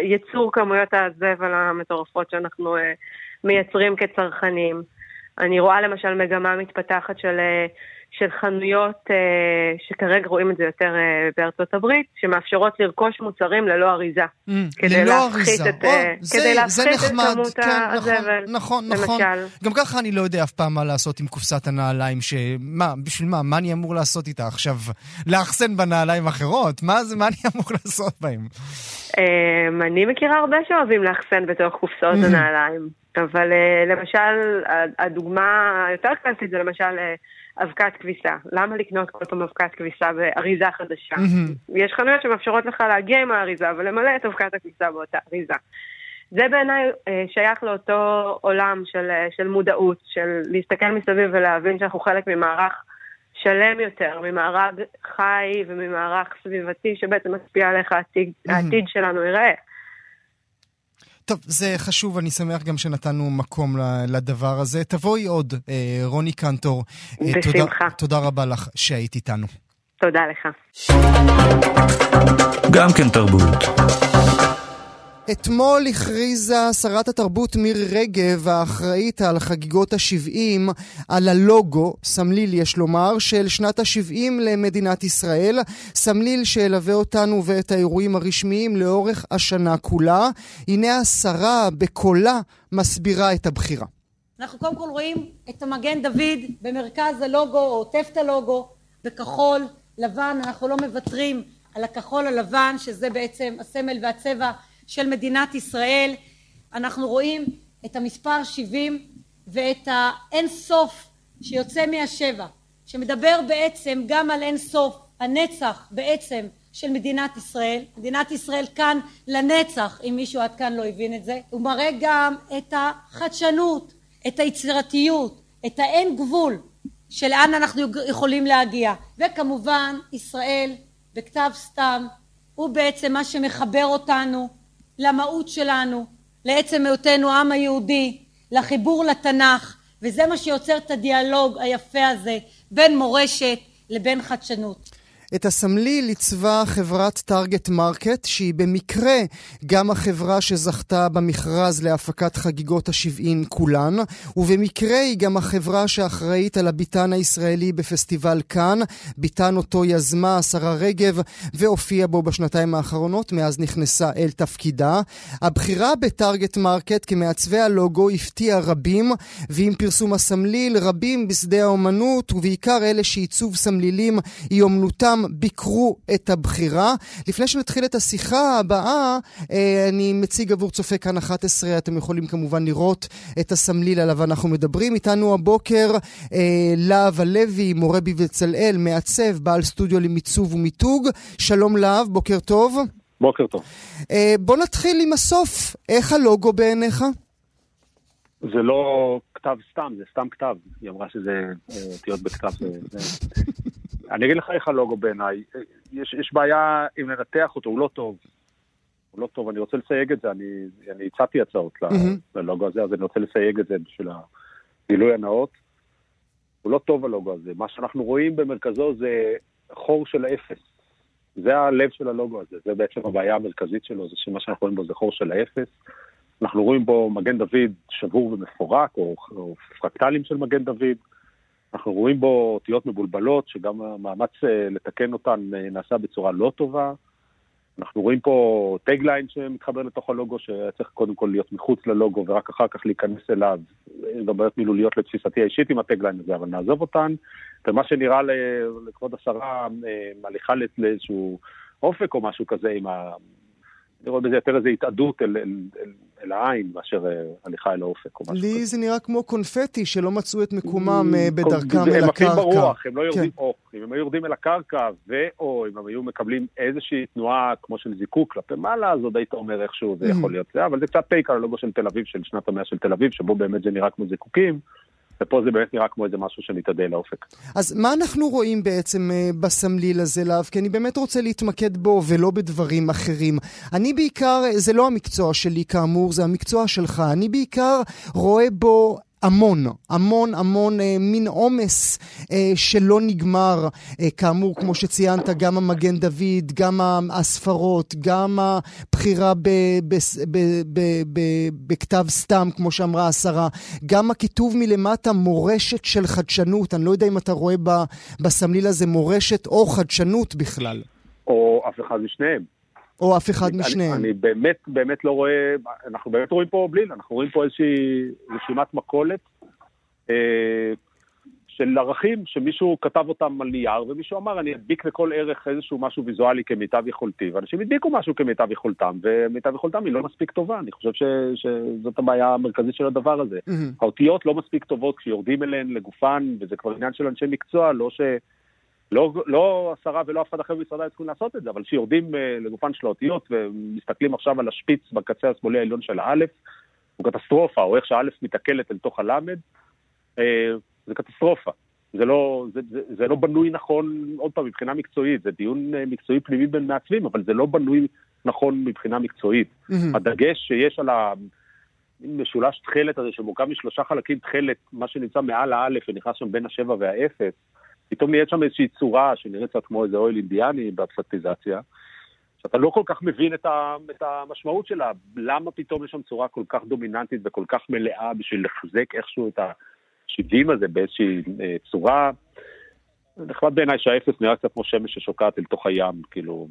S4: ייצור כמויות הזבל המטורפות שאנחנו מייצרים כצרכנים. אני רואה למשל מגמה מתפתחת של, של חנויות, שכרגע רואים את זה יותר בארצות הברית, שמאפשרות לרכוש מוצרים ללא אריזה.
S1: Mm, כדי ללא אריזה. את, או, זה,
S4: כדי להפחית
S1: זה נחמד,
S4: את כמות
S1: כן,
S4: הזבל,
S1: נכון, נכון, נכון. גם ככה אני לא יודע אף פעם מה לעשות עם קופסת הנעליים, שמה, בשביל מה? מה אני אמור לעשות איתה עכשיו? לאחסן בנעליים אחרות? מה זה, מה אני אמור לעשות בהם?
S4: אני מכירה הרבה שאוהבים לאחסן בתוך קופסאות הנעליים. אבל למשל, הדוגמה היותר קלאסית זה למשל אבקת כביסה. למה לקנות כל פעם אבקת כביסה באריזה חדשה? יש חנויות שמאפשרות לך להגיע עם האריזה ולמלא את אבקת הכביסה באותה אריזה. זה בעיניי שייך לאותו עולם של, של מודעות, של להסתכל מסביב ולהבין שאנחנו חלק ממערך שלם יותר, ממערך חי וממערך סביבתי שבעצם משפיע על איך העתיד, העתיד שלנו ייראה.
S1: טוב, זה חשוב, אני שמח גם שנתנו מקום לדבר הזה. תבואי עוד, רוני קנטור.
S4: בשמחה.
S1: תודה, תודה רבה לך שהיית איתנו.
S4: תודה לך.
S5: גם כן תרבות.
S1: אתמול הכריזה שרת התרבות מירי רגב, האחראית על חגיגות ה-70, על הלוגו, סמליל יש לומר, של שנת ה-70 למדינת ישראל, סמליל שילווה אותנו ואת האירועים הרשמיים לאורך השנה כולה. הנה השרה בקולה מסבירה את הבחירה.
S6: אנחנו קודם כל רואים את המגן דוד במרכז הלוגו, או עוטף את הלוגו, בכחול, לבן, אנחנו לא מוותרים על הכחול הלבן, שזה בעצם הסמל והצבע של מדינת ישראל. אנחנו רואים את המספר 70 ואת האין סוף שיוצא מהשבע, שמדבר בעצם גם על אין סוף, הנצח בעצם של מדינת ישראל. מדינת ישראל כאן לנצח, אם מישהו עד כאן לא הבין את זה. הוא מראה גם את החדשנות, את היצירתיות, את האין גבול של לאן אנחנו יכולים להגיע. וכמובן, ישראל בכתב סתם הוא בעצם מה שמחבר אותנו למהות שלנו, לעצם היותנו העם היהודי, לחיבור לתנ"ך, וזה מה שיוצר את הדיאלוג היפה הזה בין מורשת לבין חדשנות.
S1: את הסמליל עיצבה חברת Target Market, שהיא במקרה גם החברה שזכתה במכרז להפקת חגיגות ה-70 כולן, ובמקרה היא גם החברה שאחראית על הביטן הישראלי בפסטיבל קאן, ביטן אותו יזמה השרה רגב והופיעה בו בשנתיים האחרונות, מאז נכנסה אל תפקידה. הבחירה ב Target Market כמעצבי הלוגו הפתיעה רבים, ועם פרסום הסמליל רבים בשדה האומנות, ובעיקר אלה שעיצוב סמלילים היא אומנותם ביקרו את הבחירה. לפני שנתחיל את השיחה הבאה, אני מציג עבור צופי כאן 11, אתם יכולים כמובן לראות את הסמליל עליו אנחנו מדברים. איתנו הבוקר להב הלוי, מורה בבצלאל, מעצב, בעל סטודיו למיצוב ומיתוג. שלום להב, בוקר טוב.
S7: בוקר טוב.
S1: בוא נתחיל עם הסוף. איך הלוגו בעיניך?
S7: זה לא כתב סתם, זה סתם כתב. היא אמרה שזה אותיות בכתב. זה... אני אגיד לך איך הלוגו בעיניי. יש, יש בעיה אם לנתח אותו, הוא לא טוב. הוא לא טוב, אני רוצה לסייג את זה, אני, אני הצעתי הצעות mm-hmm. ללוגו הזה, אז אני רוצה לסייג את זה בשביל הגילוי הנאות. הוא לא טוב הלוגו הזה. מה שאנחנו רואים במרכזו זה חור של האפס. זה הלב של הלוגו הזה, זה בעצם הבעיה המרכזית שלו, זה שמה שאנחנו רואים בו זה חור של האפס. אנחנו רואים בו מגן דוד שבור ומפורק, או, או פרקטלים של מגן דוד. אנחנו רואים בו אותיות מבולבלות, שגם המאמץ לתקן אותן נעשה בצורה לא טובה. אנחנו רואים פה tagline שמתחבר לתוך הלוגו, שצריך קודם כל להיות מחוץ ללוגו ורק אחר כך להיכנס אליו. יש גם בעיות מילוליות לתפיסתי האישית עם ה tagline הזה, אבל נעזוב אותן. ומה שנראה לכבוד השרה, הליכה לאיזשהו אופק או משהו כזה עם ה... אני רואה בזה יותר איזו התאדות אל, אל, אל, אל העין מאשר הליכה אל האופק או משהו
S1: לי
S7: כזה.
S1: לי זה נראה כמו קונפטי שלא מצאו את מקומם בדרכם
S7: הם
S1: אל
S7: הם
S1: הקרקע.
S7: הם ברוח, הם לא יורדים, כן. או, אם הם היו יורדים אל הקרקע, ואו אם הם היו מקבלים איזושהי תנועה כמו של זיקוק כלפי מעלה, אז עוד היית אומר איכשהו זה יכול להיות זה, אבל זה קצת טייק על הלוגו של תל אביב, של שנת המאה של תל אביב, שבו באמת זה נראה כמו זיקוקים. ופה זה באמת נראה כמו איזה משהו שמתאדה לאופק.
S1: אז מה אנחנו רואים בעצם אה, בסמליל הזה, להב? כי אני באמת רוצה להתמקד בו ולא בדברים אחרים. אני בעיקר, זה לא המקצוע שלי כאמור, זה המקצוע שלך. אני בעיקר רואה בו המון, המון המון אה, מין עומס אה, שלא נגמר. אה, כאמור, כמו שציינת, גם המגן דוד, גם הספרות, גם הבחירה בכתב סתם, כמו שאמרה השרה, גם הכיתוב מלמטה מורשת של חדשנות. אני לא יודע אם אתה רואה בסמליל הזה מורשת או חדשנות בכלל.
S7: או אף אחד משניהם.
S1: או אף אחד משניהם.
S7: אני, אני באמת, באמת לא רואה, אנחנו באמת רואים פה בליל, אנחנו רואים פה איזושהי רשימת מכולת אה, של ערכים שמישהו כתב אותם על נייר, ומישהו אמר, אני אדביק לכל ערך איזשהו משהו ויזואלי כמיטב יכולתי, ואנשים הדביקו משהו כמיטב יכולתם, ומיטב יכולתם היא לא מספיק טובה, אני חושב ש, שזאת הבעיה המרכזית של הדבר הזה. Mm-hmm. האותיות לא מספיק טובות כשיורדים אליהן לגופן, וזה כבר עניין של אנשי מקצוע, לא ש... לא, לא השרה ולא אף אחד אחר במשרדה צריכים לעשות את זה, אבל כשיורדים uh, לגופן של האותיות ומסתכלים עכשיו על השפיץ בקצה השמאלי העליון של האלף, הוא קטסטרופה, או איך שהאלף מתעכלת אל תוך הלמד, uh, זה קטסטרופה. זה לא, זה, זה, זה לא בנוי נכון, עוד פעם, מבחינה מקצועית, זה דיון uh, מקצועי פנימי בין מעצבים, אבל זה לא בנוי נכון מבחינה מקצועית. Mm-hmm. הדגש שיש על המשולש תכלת הזה, שמורכב משלושה חלקים תכלת, מה שנמצא מעל האלף ונכנס שם בין השבע והאפס, פתאום נהיית שם איזושהי צורה שנראית קצת כמו איזה אוהל אינדיאני בפסטיזציה, שאתה לא כל כך מבין את, ה, את המשמעות שלה, למה פתאום יש שם צורה כל כך דומיננטית וכל כך מלאה בשביל לחזק איכשהו את השבעים הזה באיזושהי אה, צורה. נחמד בעיניי שהאפס נראה קצת כמו שמש ששוקעת אל תוך הים, כאילו...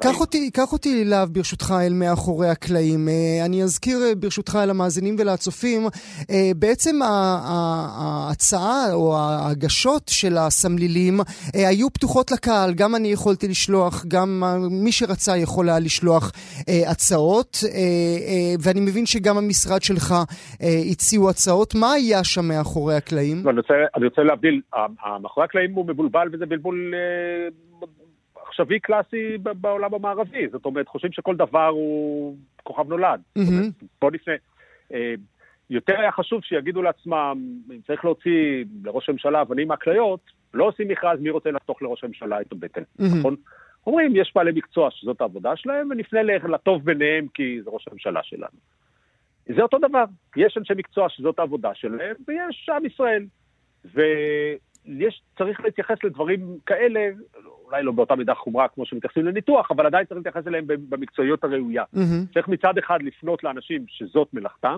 S1: קח אותי, קח אותי אליו ברשותך אל מאחורי הקלעים. אה, אני אזכיר אה, ברשותך אל המאזינים ולצופים, אה, בעצם ההצעה או ההגשות של הסמלילים היו פתוחות לקהל, גם אני יכולתי לשלוח, גם מי שרצה יכול היה לשלוח הצעות, ואני מבין שגם המשרד שלך הציעו הצעות. מה היה שם מאחורי הקלעים?
S7: אני רוצה, אני רוצה להבדיל, מאחורי הקלעים... האם הוא מבולבל וזה בלבול אה, עכשווי קלאסי בעולם המערבי. זאת אומרת, חושבים שכל דבר הוא כוכב נולד. Mm-hmm. אומרת, בוא נפנה. אה, יותר היה חשוב שיגידו לעצמם, אם צריך להוציא לראש הממשלה אבנים מהכליות, לא עושים מכרז מי רוצה לחתוך לראש הממשלה את הבטן, mm-hmm. נכון? אומרים, יש בעלי מקצוע שזאת העבודה שלהם, ונפנה לטוב ביניהם כי זה ראש הממשלה שלנו. זה אותו דבר, יש אנשי מקצוע שזאת העבודה שלהם, ויש עם ישראל. ו... יש, צריך להתייחס לדברים כאלה, אולי לא באותה מידה חומרה כמו שמתייחסים לניתוח, אבל עדיין צריך להתייחס אליהם במקצועיות הראויה. Mm-hmm. צריך מצד אחד לפנות לאנשים שזאת מלאכתם,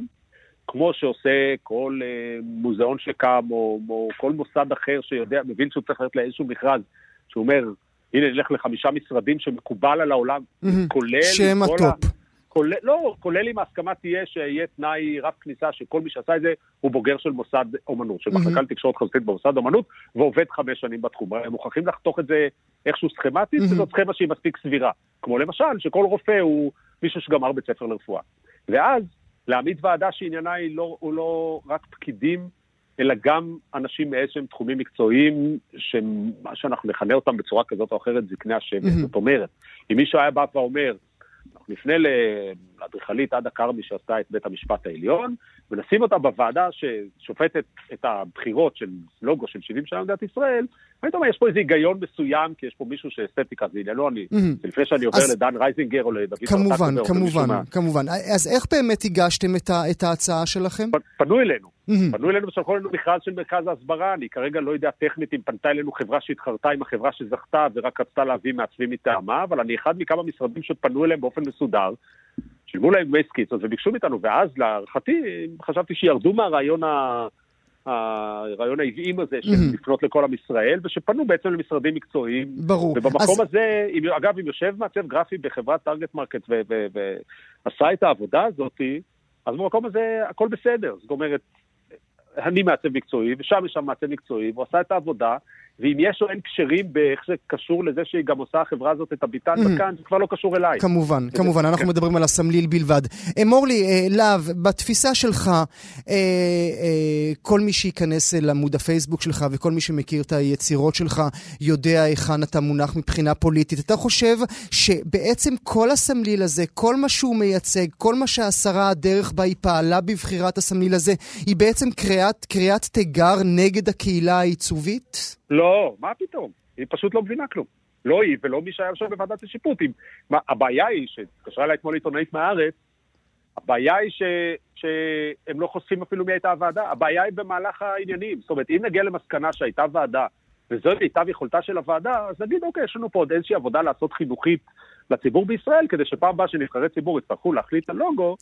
S7: כמו שעושה כל אה, מוזיאון שקם, או, או כל מוסד אחר שיודע, מבין שהוא צריך ללכת לאיזשהו מכרז, שהוא אומר, הנה נלך לחמישה משרדים שמקובל על העולם, mm-hmm. כולל...
S1: שהם הטופ. ה...
S7: כולל, לא, כולל אם ההסכמה תהיה שיהיה תנאי רב כניסה שכל מי שעשה את זה הוא בוגר של מוסד אומנות, של מחלקה mm-hmm. לתקשורת חזותית במוסד אומנות, ועובד חמש שנים בתחום. הם מוכרחים לחתוך את זה איכשהו סכמטית, mm-hmm. וזאת סכמה שהיא מספיק סבירה. כמו למשל, שכל רופא הוא מישהו שגמר בית ספר לרפואה. ואז להעמיד ועדה שעניינה היא לא, הוא לא רק פקידים, אלא גם אנשים מאיזשהם תחומים מקצועיים, שמה שאנחנו נכנה אותם בצורה כזאת או אחרת, זקני השבט. Mm-hmm. זאת אומרת, אם מישהו היה בא ואומר, אנחנו נפנה לאדריכלית עדה כרמי שעשתה את בית המשפט העליון, ונשים אותה בוועדה ששופטת את הבחירות של לוגו של 70 שנה במדינת ישראל, ואני אומר, יש פה איזה היגיון מסוים, כי יש פה מישהו שאסתטיקה זה עניינו, אני. לפני שאני עובר. לדן רייזינגר או לדוד
S1: כמובן, כמובן, כמובן. אז איך באמת הגשתם את, ההצעה שלכם?
S7: פנו אלינו. Mm-hmm. פנו אלינו ושלחו לנו מכרז של מרכז ההסברה, אני כרגע לא יודע טכנית אם פנתה אלינו חברה שהתחרתה עם החברה שזכתה ורק רצתה להביא מעצבים מטעמה, אבל אני אחד מכמה משרדים שפנו אליהם באופן מסודר, שילמו להם דמי סקיצות וביקשו מאיתנו, ואז להערכתי חשבתי שירדו מהרעיון ה... הרעיון העוועים הזה של mm-hmm. לפנות לכל עם ישראל, ושפנו בעצם למשרדים מקצועיים.
S1: ברור.
S7: ובמקום אז... הזה, אם, אגב, אם יושב מעצב גרפי בחברת Target Market ועשה את העבודה הזאת, אז במקום הזה הכל בסדר. זאת אומרת, אני מעצב מקצועי, ושם יש שם מעצב מקצועי, והוא עשה את העבודה, ואם יש או אין קשרים באיך זה קשור לזה שהיא גם עושה החברה הזאת את הביטן בכאן, זה כבר לא קשור אליי.
S1: כמובן, כמובן, אנחנו מדברים על הסמליל בלבד. אמור לי, אה, להב, בתפיסה שלך, אה, אה, כל מי שייכנס לעמוד הפייסבוק שלך וכל מי שמכיר את היצירות שלך יודע היכן אתה מונח מבחינה פוליטית. אתה חושב שבעצם כל הסמליל הזה, כל מה שהוא מייצג, כל מה שהשרה הדרך בה היא פעלה בבחירת הסמליל הזה, היא בעצם קריאת, קריאת תיגר נגד הקהילה העיצובית?
S7: לא, מה פתאום? היא פשוט לא מבינה כלום. לא היא ולא מי שהיה עכשיו בוועדת השיפוט. מה, הבעיה היא, שהתקשרה אליי אתמול עיתונאית מהארץ, הבעיה היא ש... שהם לא חושפים אפילו מי הייתה הוועדה, הבעיה היא במהלך העניינים. זאת אומרת, אם נגיע למסקנה שהייתה ועדה, וזו מיטב יכולתה של הוועדה, אז נגיד, אוקיי, יש לנו פה עוד איזושהי עבודה לעשות חינוכית לציבור בישראל, כדי שפעם הבאה שנבחרי ציבור יצטרכו להחליט על לוגו,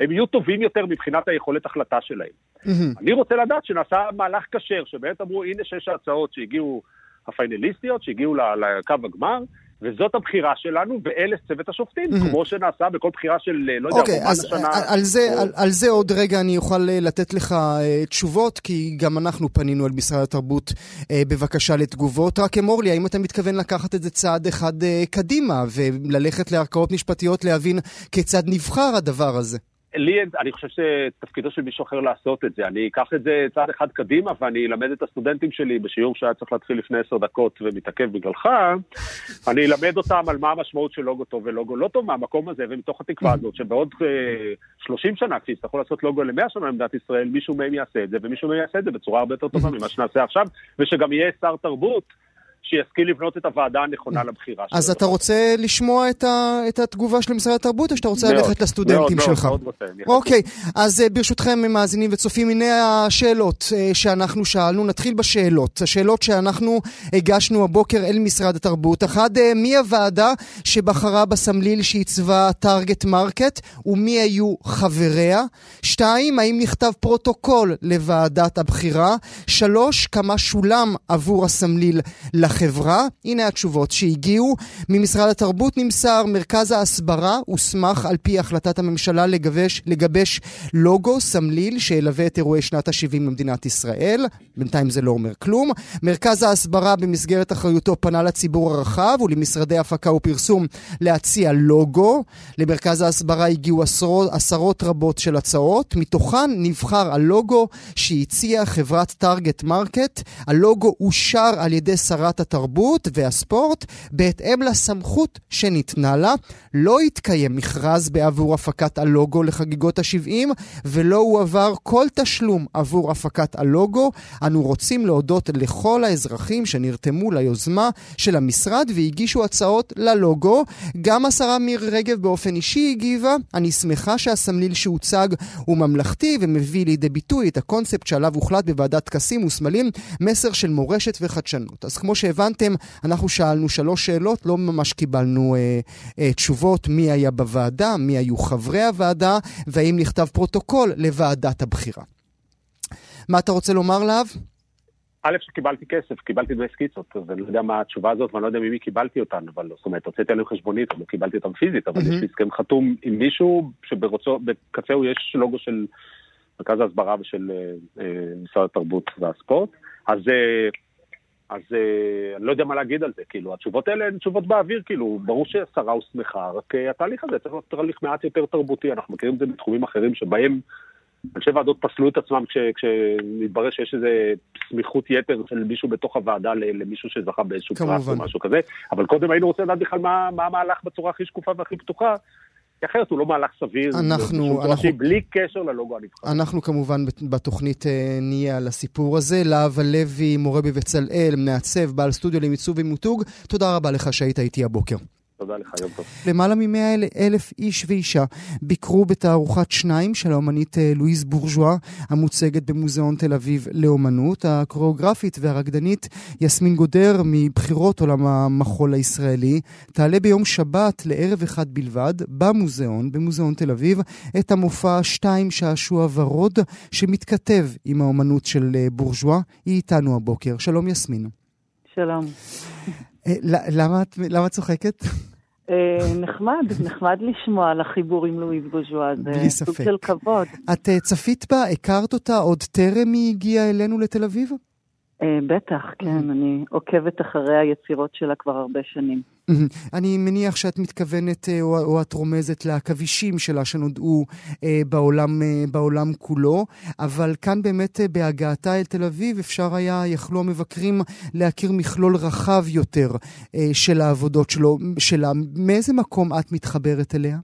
S7: הם יהיו טובים יותר מבחינת היכולת החלטה שלהם. Mm-hmm. אני רוצה לדעת שנעשה מהלך כשר, שבאמת אמרו, הנה שש הצעות שהגיעו, הפיינליסטיות, שהגיעו לקו הגמר, וזאת הבחירה שלנו, ואלה צוות השופטים, mm-hmm. כמו שנעשה בכל בחירה של, לא יודע,
S1: אוקיי, אז השנה. על זה, או... על, על זה עוד רגע אני אוכל אה, לתת לך uh, תשובות, כי גם אנחנו פנינו אל משרד התרבות uh, בבקשה לתגובות. רק אמור לי, האם אתה מתכוון לקחת את זה צעד אחד uh, קדימה, וללכת לערכאות משפטיות להבין כיצד נבחר הדבר הזה?
S7: לי, אני חושב שתפקידו של מישהו אחר לעשות את זה. אני אקח את זה צעד אחד קדימה ואני אלמד את הסטודנטים שלי בשיעור שהיה צריך להתחיל לפני עשר דקות ומתעכב בגללך, אני אלמד אותם על מה המשמעות של לוגו טוב ולוגו לא טוב מהמקום הזה ומתוך התקווה הזאת, שבעוד uh, אה, 30 שנה, כשיצטרכו לעשות לוגו ל-100 שנה במדינת ישראל, מישהו מהם יעשה את זה ומישהו מהם יעשה את זה בצורה הרבה יותר טובה ממה שנעשה עכשיו, ושגם יהיה שר תרבות. שישכיל לבנות את הוועדה הנכונה לבחירה שלו.
S1: אז אתה רוצה לשמוע את, ה, את התגובה של משרד התרבות, או שאתה רוצה מאוד, ללכת לסטודנטים
S7: מאוד,
S1: שלך?
S7: מאוד, מאוד רוצה.
S1: אוקיי, אז אה, ברשותכם, מאזינים וצופים, הנה השאלות אה, שאנחנו שאלנו. נתחיל בשאלות. השאלות שאנחנו הגשנו הבוקר אל משרד התרבות. אחד, אה, מי הוועדה שבחרה בסמליל שעיצבה Target Market, ומי היו חבריה? שתיים, האם נכתב פרוטוקול לוועדת הבחירה? שלוש, כמה שולם עבור הסמליל לחברה? החברה? הנה התשובות שהגיעו. ממשרד התרבות נמסר, מרכז ההסברה הוסמך על פי החלטת הממשלה לגבש, לגבש לוגו, סמליל, שילווה את אירועי שנת ה-70 למדינת ישראל. בינתיים זה לא אומר כלום. מרכז ההסברה במסגרת אחריותו פנה לציבור הרחב ולמשרדי הפקה ופרסום להציע לוגו. למרכז ההסברה הגיעו עשרות, עשרות רבות של הצעות. מתוכן נבחר הלוגו שהציעה חברת Target Market. הלוגו אושר על ידי שרת התרבות והספורט, בהתאם לסמכות שניתנה לה, לא התקיים מכרז בעבור הפקת הלוגו לחגיגות ה-70, ולא הועבר כל תשלום עבור הפקת הלוגו. אנו רוצים להודות לכל האזרחים שנרתמו ליוזמה של המשרד והגישו הצעות ללוגו. גם השרה מירי רגב באופן אישי הגיבה, אני שמחה שהסמליל שהוצג הוא ממלכתי ומביא לידי ביטוי את הקונספט שעליו הוחלט בוועדת טקסים וסמלים, מסר של מורשת וחדשנות. אז כמו שהבנתם, אנחנו שאלנו שלוש שאלות, לא ממש קיבלנו אה, אה, תשובות מי היה בוועדה, מי היו חברי הוועדה, והאם נכתב פרוטוקול לוועדת הבחירה. מה אתה רוצה לומר, להב?
S7: א', שקיבלתי כסף, קיבלתי דמי סקיצות, אז אני לא יודע מה התשובה הזאת, ואני לא יודע ממי קיבלתי אותן, אבל זאת אומרת, הוצאתי עליהם חשבונית, אבל לא קיבלתי אותן פיזית, אבל mm-hmm. יש לי הסכם חתום עם מישהו שבקצהו יש לוגו של מרכז ההסברה ושל אה, אה, משרד התרבות והספורט, אז... אה, אז אה, אני לא יודע מה להגיד על זה, כאילו, התשובות האלה הן תשובות באוויר, כאילו, ברור שהשרה הוסמכה, רק אה, התהליך הזה צריך להיות תהליך מעט יותר תרבותי, אנחנו מכירים את זה בתחומים אחרים שבהם אנשי ועדות פסלו את עצמם כשמתברר שיש איזו סמיכות יתר של מישהו בתוך הוועדה למישהו שזכה באיזשהו פרס או משהו כזה, אבל קודם היינו רוצים לדעת בכלל מה, מה המהלך בצורה הכי שקופה והכי פתוחה, כי אחרת הוא לא מהלך סביר.
S1: אנחנו, אנחנו,
S7: בלי קשר ללוגו הנבחר.
S1: אנחנו כמובן בתוכנית אה, נהיה על הסיפור הזה. להב הלוי, מורה בבצלאל, מעצב, בעל סטודיו למיצוב ומיתוג, תודה רבה לך שהיית איתי הבוקר.
S7: תודה לך, יום טוב.
S1: למעלה ממאה אלף איש ואישה ביקרו בתערוכת שניים של האומנית אה, לואיז בורז'ואה, המוצגת במוזיאון תל אביב לאומנות. הקוריאוגרפית והרקדנית יסמין גודר מבחירות עולם המחול הישראלי תעלה ביום שבת לערב אחד בלבד במוזיאון, במוזיאון תל אביב, את המופע שתיים שעשוע ורוד שמתכתב עם האומנות של אה, בורז'ואה. היא איתנו הבוקר. שלום יסמין.
S8: שלום.
S1: אה, למה את צוחקת?
S8: אה, נחמד, נחמד לשמוע על החיבור עם לואיז בוז'ואה, זה סוג של כבוד.
S1: את אה, צפית בה, הכרת אותה עוד טרם היא הגיעה אלינו לתל אביב?
S8: אה, בטח, כן, אני עוקבת אחרי היצירות שלה כבר הרבה שנים.
S1: אני מניח שאת מתכוונת אה, או, או את רומזת לעכבישים שלה שנודעו אה, בעולם, אה, בעולם כולו, אבל כאן באמת בהגעתה אל תל אביב אפשר היה, יכלו המבקרים להכיר מכלול רחב יותר של העבודות שלו, שלה. מאיזה מקום את מתחברת אליה?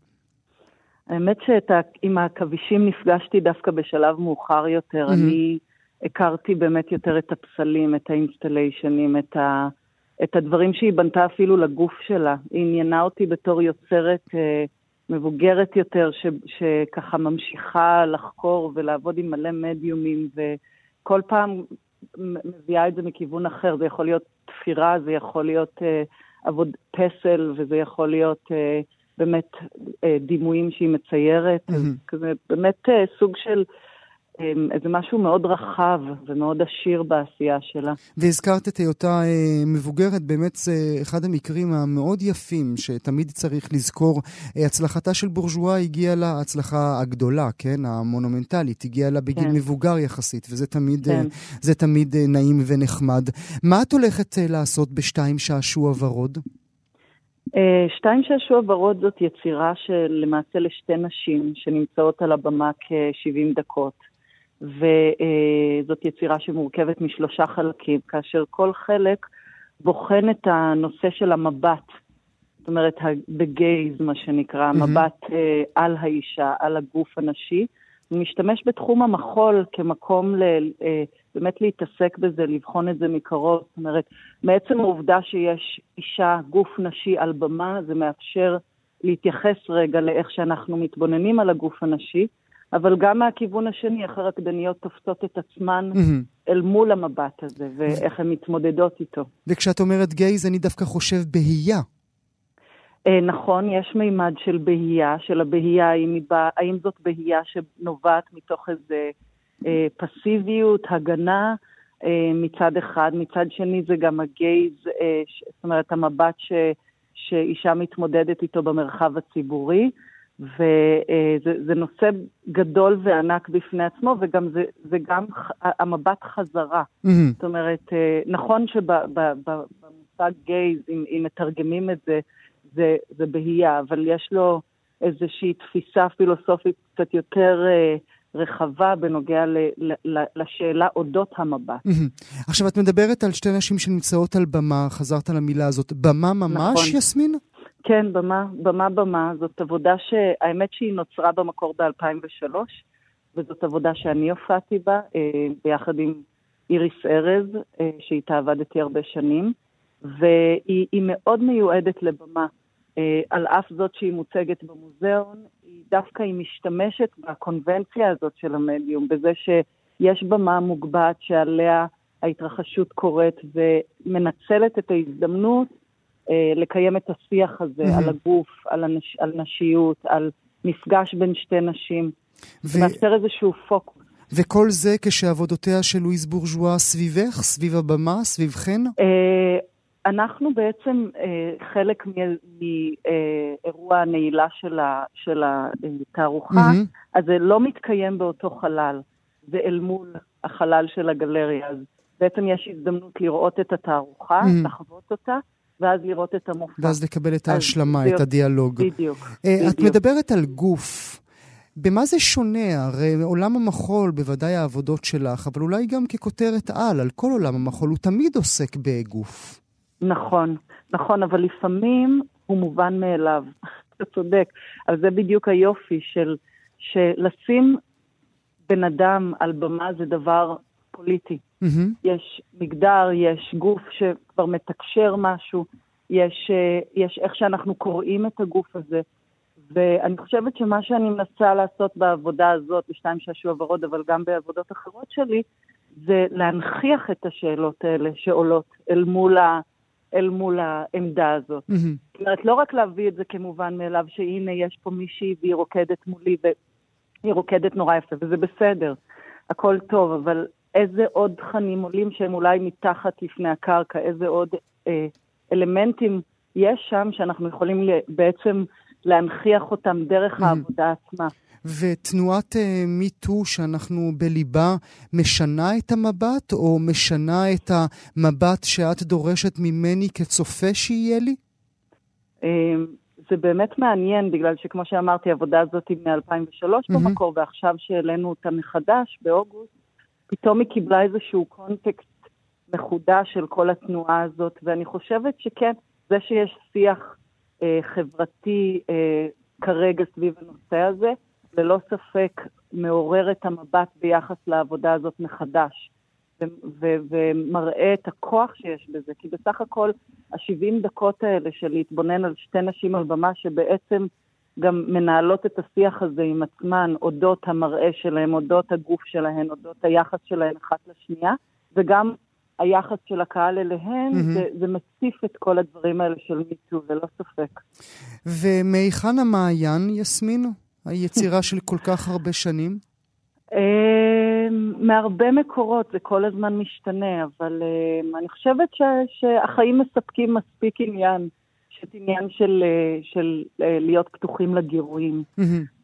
S8: האמת שעם העכבישים נפגשתי דווקא בשלב מאוחר יותר. Mm-hmm. אני הכרתי באמת יותר את הפסלים, את האינסטליישנים, את ה... את הדברים שהיא בנתה אפילו לגוף שלה. היא עניינה אותי בתור יוצרת אה, מבוגרת יותר, ש, שככה ממשיכה לחקור ולעבוד עם מלא מדיומים, וכל פעם מביאה את זה מכיוון אחר. זה יכול להיות תפירה, זה יכול להיות אה, עבוד פסל, וזה יכול להיות אה, באמת אה, דימויים שהיא מציירת. Mm-hmm. כזה באמת אה, סוג של... אמ, איזה משהו מאוד רחב ומאוד עשיר בעשייה שלה.
S1: והזכרת את היותה אה, מבוגרת, באמת זה אחד המקרים המאוד יפים שתמיד צריך לזכור. אה, הצלחתה של בורז'ואה הגיעה לה, ההצלחה הגדולה, כן, המונומנטלית, הגיעה לה בגיל כן. מבוגר יחסית, וזה תמיד, אה, כן. זה תמיד נעים ונחמד. מה את הולכת לעשות בשתיים שעשוע ורוד?
S8: שתיים שעשוע ורוד זאת יצירה שלמעשה לשתי נשים שנמצאות על הבמה כ-70 דקות. וזאת יצירה שמורכבת משלושה חלקים, כאשר כל חלק בוחן את הנושא של המבט, זאת אומרת, בגייז, מה שנקרא, המבט mm-hmm. על האישה, על הגוף הנשי. משתמש בתחום המחול כמקום ל, אה, באמת להתעסק בזה, לבחון את זה מקרוב. זאת אומרת, מעצם העובדה שיש אישה, גוף נשי על במה, זה מאפשר להתייחס רגע לאיך שאנחנו מתבוננים על הגוף הנשי. אבל גם מהכיוון השני, איך הרקדניות תופסות את עצמן. אל מול המבט הזה, ואיך הן מתמודדות איתו.
S1: וכשאת אומרת גייז, אני דווקא חושב בהייה.
S8: אה, נכון, יש מימד של בהייה, של הבהייה, האם, בא, האם זאת בהייה שנובעת מתוך איזה אה, פסיביות, הגנה, אה, מצד אחד, מצד שני זה גם הגייז, אה, זאת אומרת, המבט ש, שאישה מתמודדת איתו במרחב הציבורי. וזה נושא גדול וענק בפני עצמו, וגם זה, זה גם המבט חזרה. Mm-hmm. זאת אומרת, אה, נכון שבמושג גייז, אם, אם מתרגמים את זה, זה, זה בהייה, אבל יש לו איזושהי תפיסה פילוסופית קצת יותר אה, רחבה בנוגע ל, ל, לשאלה אודות המבט.
S1: עכשיו, את מדברת על שתי נשים שנמצאות על במה, חזרת על המילה הזאת. במה ממש, נכון. יסמין?
S8: כן, במה, במה במה. זאת עבודה שהאמת שהיא נוצרה במקור ב-2003, וזאת עבודה שאני הופעתי בה, אה, ביחד עם איריס ארז, אה, שאיתה עבדתי הרבה שנים, והיא מאוד מיועדת לבמה. אה, על אף זאת שהיא מוצגת במוזיאון, היא דווקא היא משתמשת בקונבנציה הזאת של המדיום, בזה שיש במה מוגבעת שעליה ההתרחשות קורית ומנצלת את ההזדמנות לקיים את השיח הזה mm-hmm. על הגוף, על, הנש, על נשיות, על מפגש בין שתי נשים. ו... מאפשר איזשהו פוקוס.
S1: וכל זה כשעבודותיה של לואיז בורז'ואה סביבך, סביב הבמה, סביבכן?
S8: אה, אנחנו בעצם אה, חלק מאירוע אה, הנעילה של התערוכה, mm-hmm. אז זה לא מתקיים באותו חלל, זה אל מול החלל של הגלריה. אז בעצם יש הזדמנות לראות את התערוכה, mm-hmm. לחוות אותה, ואז לראות את המופע.
S1: ואז לקבל את ההשלמה, את הדיאלוג.
S8: בדיוק,
S1: בדיוק. את מדברת על גוף. במה זה שונה? הרי עולם המחול, בוודאי העבודות שלך, אבל אולי גם ככותרת על, על כל עולם המחול, הוא תמיד עוסק בגוף.
S8: נכון, נכון, אבל לפעמים הוא מובן מאליו. אתה צודק. אבל זה בדיוק היופי של, שלשים בן אדם על במה זה דבר פוליטי. Mm-hmm. יש מגדר, יש גוף שכבר מתקשר משהו, יש, אה, יש איך שאנחנו קוראים את הגוף הזה. ואני חושבת שמה שאני מנסה לעשות בעבודה הזאת, בשתיים שעשוע ורוד, אבל גם בעבודות אחרות שלי, זה להנכיח את השאלות האלה שעולות אל מול, ה, אל מול העמדה הזאת. Mm-hmm. זאת אומרת, לא רק להביא את זה כמובן מאליו, שהנה יש פה מישהי והיא רוקדת מולי, והיא רוקדת נורא יפה, וזה בסדר, הכל טוב, אבל איזה עוד תכנים עולים שהם אולי מתחת לפני הקרקע, איזה עוד אה, אלמנטים יש שם שאנחנו יכולים בעצם להנכיח אותם דרך
S1: Mhm.
S8: העבודה עצמה.
S1: ותנועת מיטו שאנחנו בליבה משנה את המבט, או משנה את המבט שאת דורשת ממני כצופה שיהיה לי?
S8: אה, זה באמת מעניין, בגלל שכמו שאמרתי, העבודה הזאת היא מ-2003
S1: Mhm.
S8: במקור, ועכשיו שהעלינו אותה מחדש, באוגוסט, פתאום היא קיבלה איזשהו קונטקסט מחודש של כל התנועה הזאת, ואני חושבת שכן, זה שיש שיח אה, חברתי אה, כרגע סביב הנושא הזה, ללא ספק מעורר את המבט ביחס לעבודה הזאת מחדש, ו- ו- ומראה את הכוח שיש בזה, כי בסך הכל ה-70 דקות האלה של להתבונן על שתי נשים על במה שבעצם גם מנהלות את השיח הזה עם עצמן, אודות המראה שלהם, אודות הגוף שלהן, אודות היחס שלהן אחת לשנייה, וגם היחס של הקהל אליהן,
S1: מהמם.
S8: זה, זה מציף את כל הדברים האלה של מיטו, ללא ספק.
S1: ומהיכן המעיין, יסמין? היצירה של כל כך הרבה שנים?
S8: אה, מהרבה מקורות, זה כל הזמן משתנה, אבל אה, אני חושבת ש, שהחיים מספקים מספיק עניין, יש את עניין של, אה, של אה, להיות פתוחים לגירויים.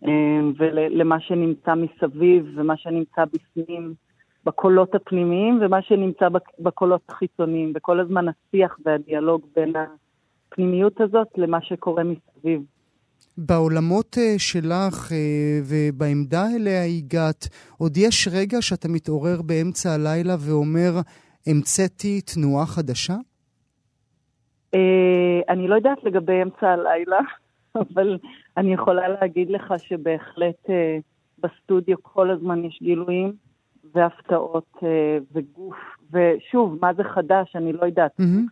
S8: אה, ולמה שנמצא מסביב ומה שנמצא בפנים, בקולות הפנימיים ומה שנמצא בק- בקולות החיצוניים, וכל הזמן השיח והדיאלוג בין הפנימיות הזאת למה שקורה מסביב.
S1: בעולמות שלך ובעמדה אליה הגעת, עוד יש רגע שאתה מתעורר באמצע הלילה ואומר, המצאתי תנועה חדשה?
S8: אה, אני לא יודעת לגבי אמצע הלילה, אבל אני יכולה להגיד לך שבהחלט אה, בסטודיו כל הזמן יש גילויים והפתעות אה, וגוף, ושוב, מה זה חדש? אני לא יודעת.
S1: מהמם.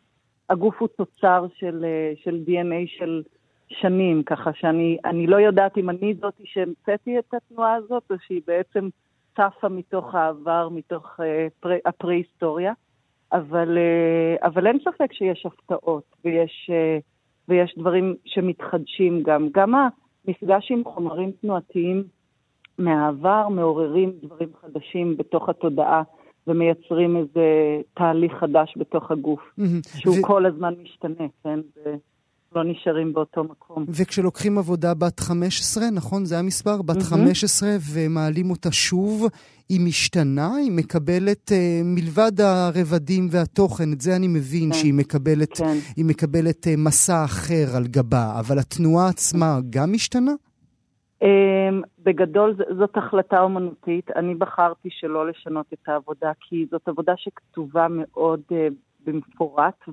S8: הגוף הוא תוצר של, של DNA של שנים, ככה שאני אני לא יודעת אם אני זאתי שהמצאתי את התנועה הזאת, או שהיא בעצם צפה מתוך העבר, מתוך אה, פרה, הפרה-היסטוריה, אבל, אה, אבל אין ספק שיש הפתעות, ויש, אה, ויש דברים שמתחדשים גם. גם המפגש עם חומרים תנועתיים מהעבר מעוררים דברים חדשים בתוך התודעה. ומייצרים איזה תהליך חדש בתוך הגוף. שהוא
S1: ו-
S8: כל הזמן משתנה, כן? ולא נשארים באותו מקום.
S1: וכשלוקחים עבודה בת 15, נכון? זה המספר? בת
S8: מהמם.
S1: 15, ומעלים אותה שוב, היא משתנה? היא מקבלת, אה, מלבד הרבדים והתוכן, את זה אני מבין,
S8: כן.
S1: שהיא מקבלת,
S8: כן.
S1: היא מקבלת אה, מסע אחר על גבה, אבל התנועה עצמה גם משתנה?
S8: אמ, בגדול זאת החלטה אומנותית. אני בחרתי שלא לשנות את העבודה, כי זאת עבודה שכתובה מאוד אה, במפורט,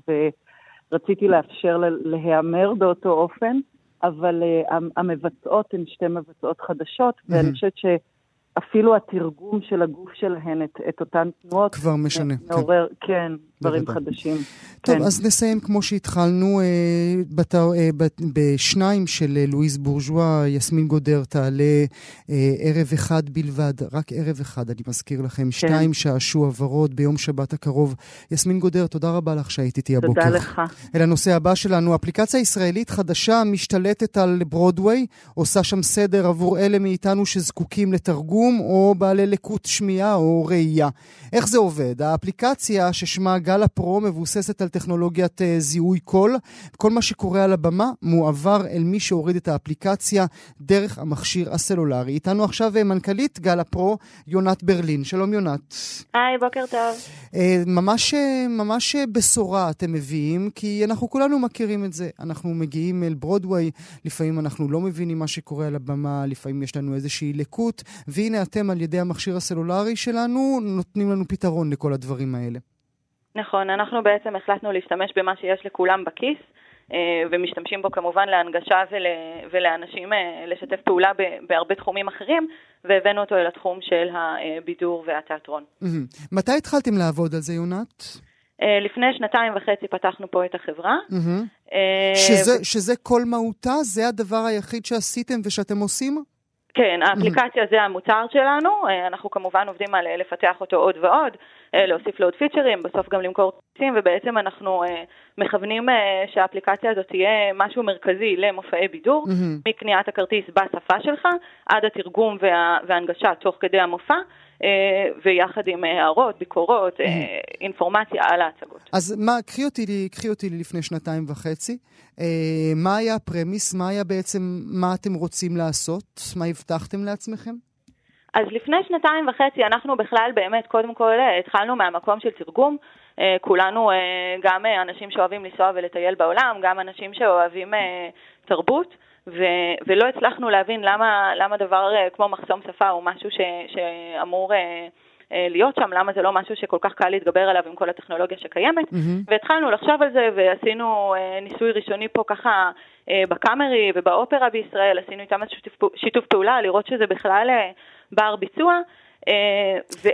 S8: ורציתי לאפשר לה להיאמר באותו אופן, אבל המ- המבצעות הן שתי מבצעות חדשות, ואני
S1: מהמם.
S8: חושבת שאפילו התרגום של הגוף שלהן, את, את אותן תנועות,
S1: כבר משנה. כן.
S8: מעורר, כן, דברים
S1: בוודאי.
S8: חדשים.
S1: טוב,
S8: כן.
S1: אז נסיים כמו שהתחלנו, אה, בת, אה, בת, בשניים של אה, לואיז בורז'ואה, יסמין גודר תעלה אה, ערב אחד בלבד, רק ערב אחד, אני מזכיר לכם, שתיים שעשוע ורוד ביום שבת הקרוב. יסמין גודר, תודה רבה לך שהיית איתי הבוקר.
S8: תודה לך.
S1: אל הנושא הבא שלנו, אפליקציה ישראלית חדשה משתלטת על ברודוויי, עושה שם סדר עבור אלה מאיתנו שזקוקים לתרגום או בעלי לקות שמיעה או ראייה. איך זה עובד? האפליקציה ששמה גל הפרו מבוססת על טכנולוגיית אה, זיהוי קול. כל מה שקורה על הבמה מועבר אל מי שהוריד את האפליקציה דרך המכשיר הסלולרי. איתנו עכשיו אה, מנכ"לית גל הפרו, יונת ברלין. שלום יונת.
S9: היי, בוקר טוב.
S1: אה, ממש, ממש בשורה אתם מביאים, כי אנחנו כולנו מכירים את זה. אנחנו מגיעים אל ברודוויי, לפעמים אנחנו לא מבינים מה שקורה על הבמה, לפעמים יש לנו איזושהי לקות, והנה אתם על ידי המכשיר הסלולרי שלנו נותנים לנו פתרון לכל הדברים האלה.
S9: נכון, אנחנו בעצם החלטנו להשתמש במה שיש לכולם בכיס, אה, ומשתמשים בו כמובן להנגשה ול, ולאנשים אה, לשתף פעולה בהרבה תחומים אחרים, והבאנו אותו אל התחום של הבידור והתיאטרון.
S1: מתי התחלתם לעבוד על זה, יונת?
S9: אה, לפני שנתיים וחצי פתחנו פה את החברה.
S1: שזה, שזה כל מהותה? זה הדבר היחיד שעשיתם ושאתם עושים?
S9: כן, האפליקציה זה המוצר שלנו, אה, אנחנו כמובן עובדים על אה, לפתח אותו עוד ועוד, אה, להוסיף לו עוד פיצ'רים, בסוף גם למכור כרטיסים, ובעצם אנחנו מכוונים שהאפליקציה הזאת תהיה משהו מרכזי למופעי בידור,
S1: מהמם.
S9: מקניית הכרטיס בשפה שלך, עד התרגום וה, וההנגשה תוך כדי המופע, ויחד עם הערות, ביקורות, אינפורמציה על ההצגות.
S1: אז מה, קחי אותי, קחי אותי לפני שנתיים וחצי. מה היה הפרמיס? מה היה בעצם, מה אתם רוצים לעשות? מה הבטחתם לעצמכם?
S9: אז לפני שנתיים וחצי אנחנו בכלל באמת, קודם כל, התחלנו מהמקום של תרגום. כולנו גם אנשים שאוהבים לנסוע ולטייל בעולם, גם אנשים שאוהבים תרבות. ו- ולא הצלחנו להבין למה, למה דבר כמו מחסום שפה הוא משהו ש- שאמור להיות שם, למה זה לא משהו שכל כך קל להתגבר עליו עם כל הטכנולוגיה שקיימת, mm-hmm. והתחלנו לחשוב על זה ועשינו ניסוי ראשוני פה ככה בקאמרי ובאופרה בישראל, עשינו איתם שיתוף, שיתוף פעולה, לראות שזה בכלל בר ביצוע.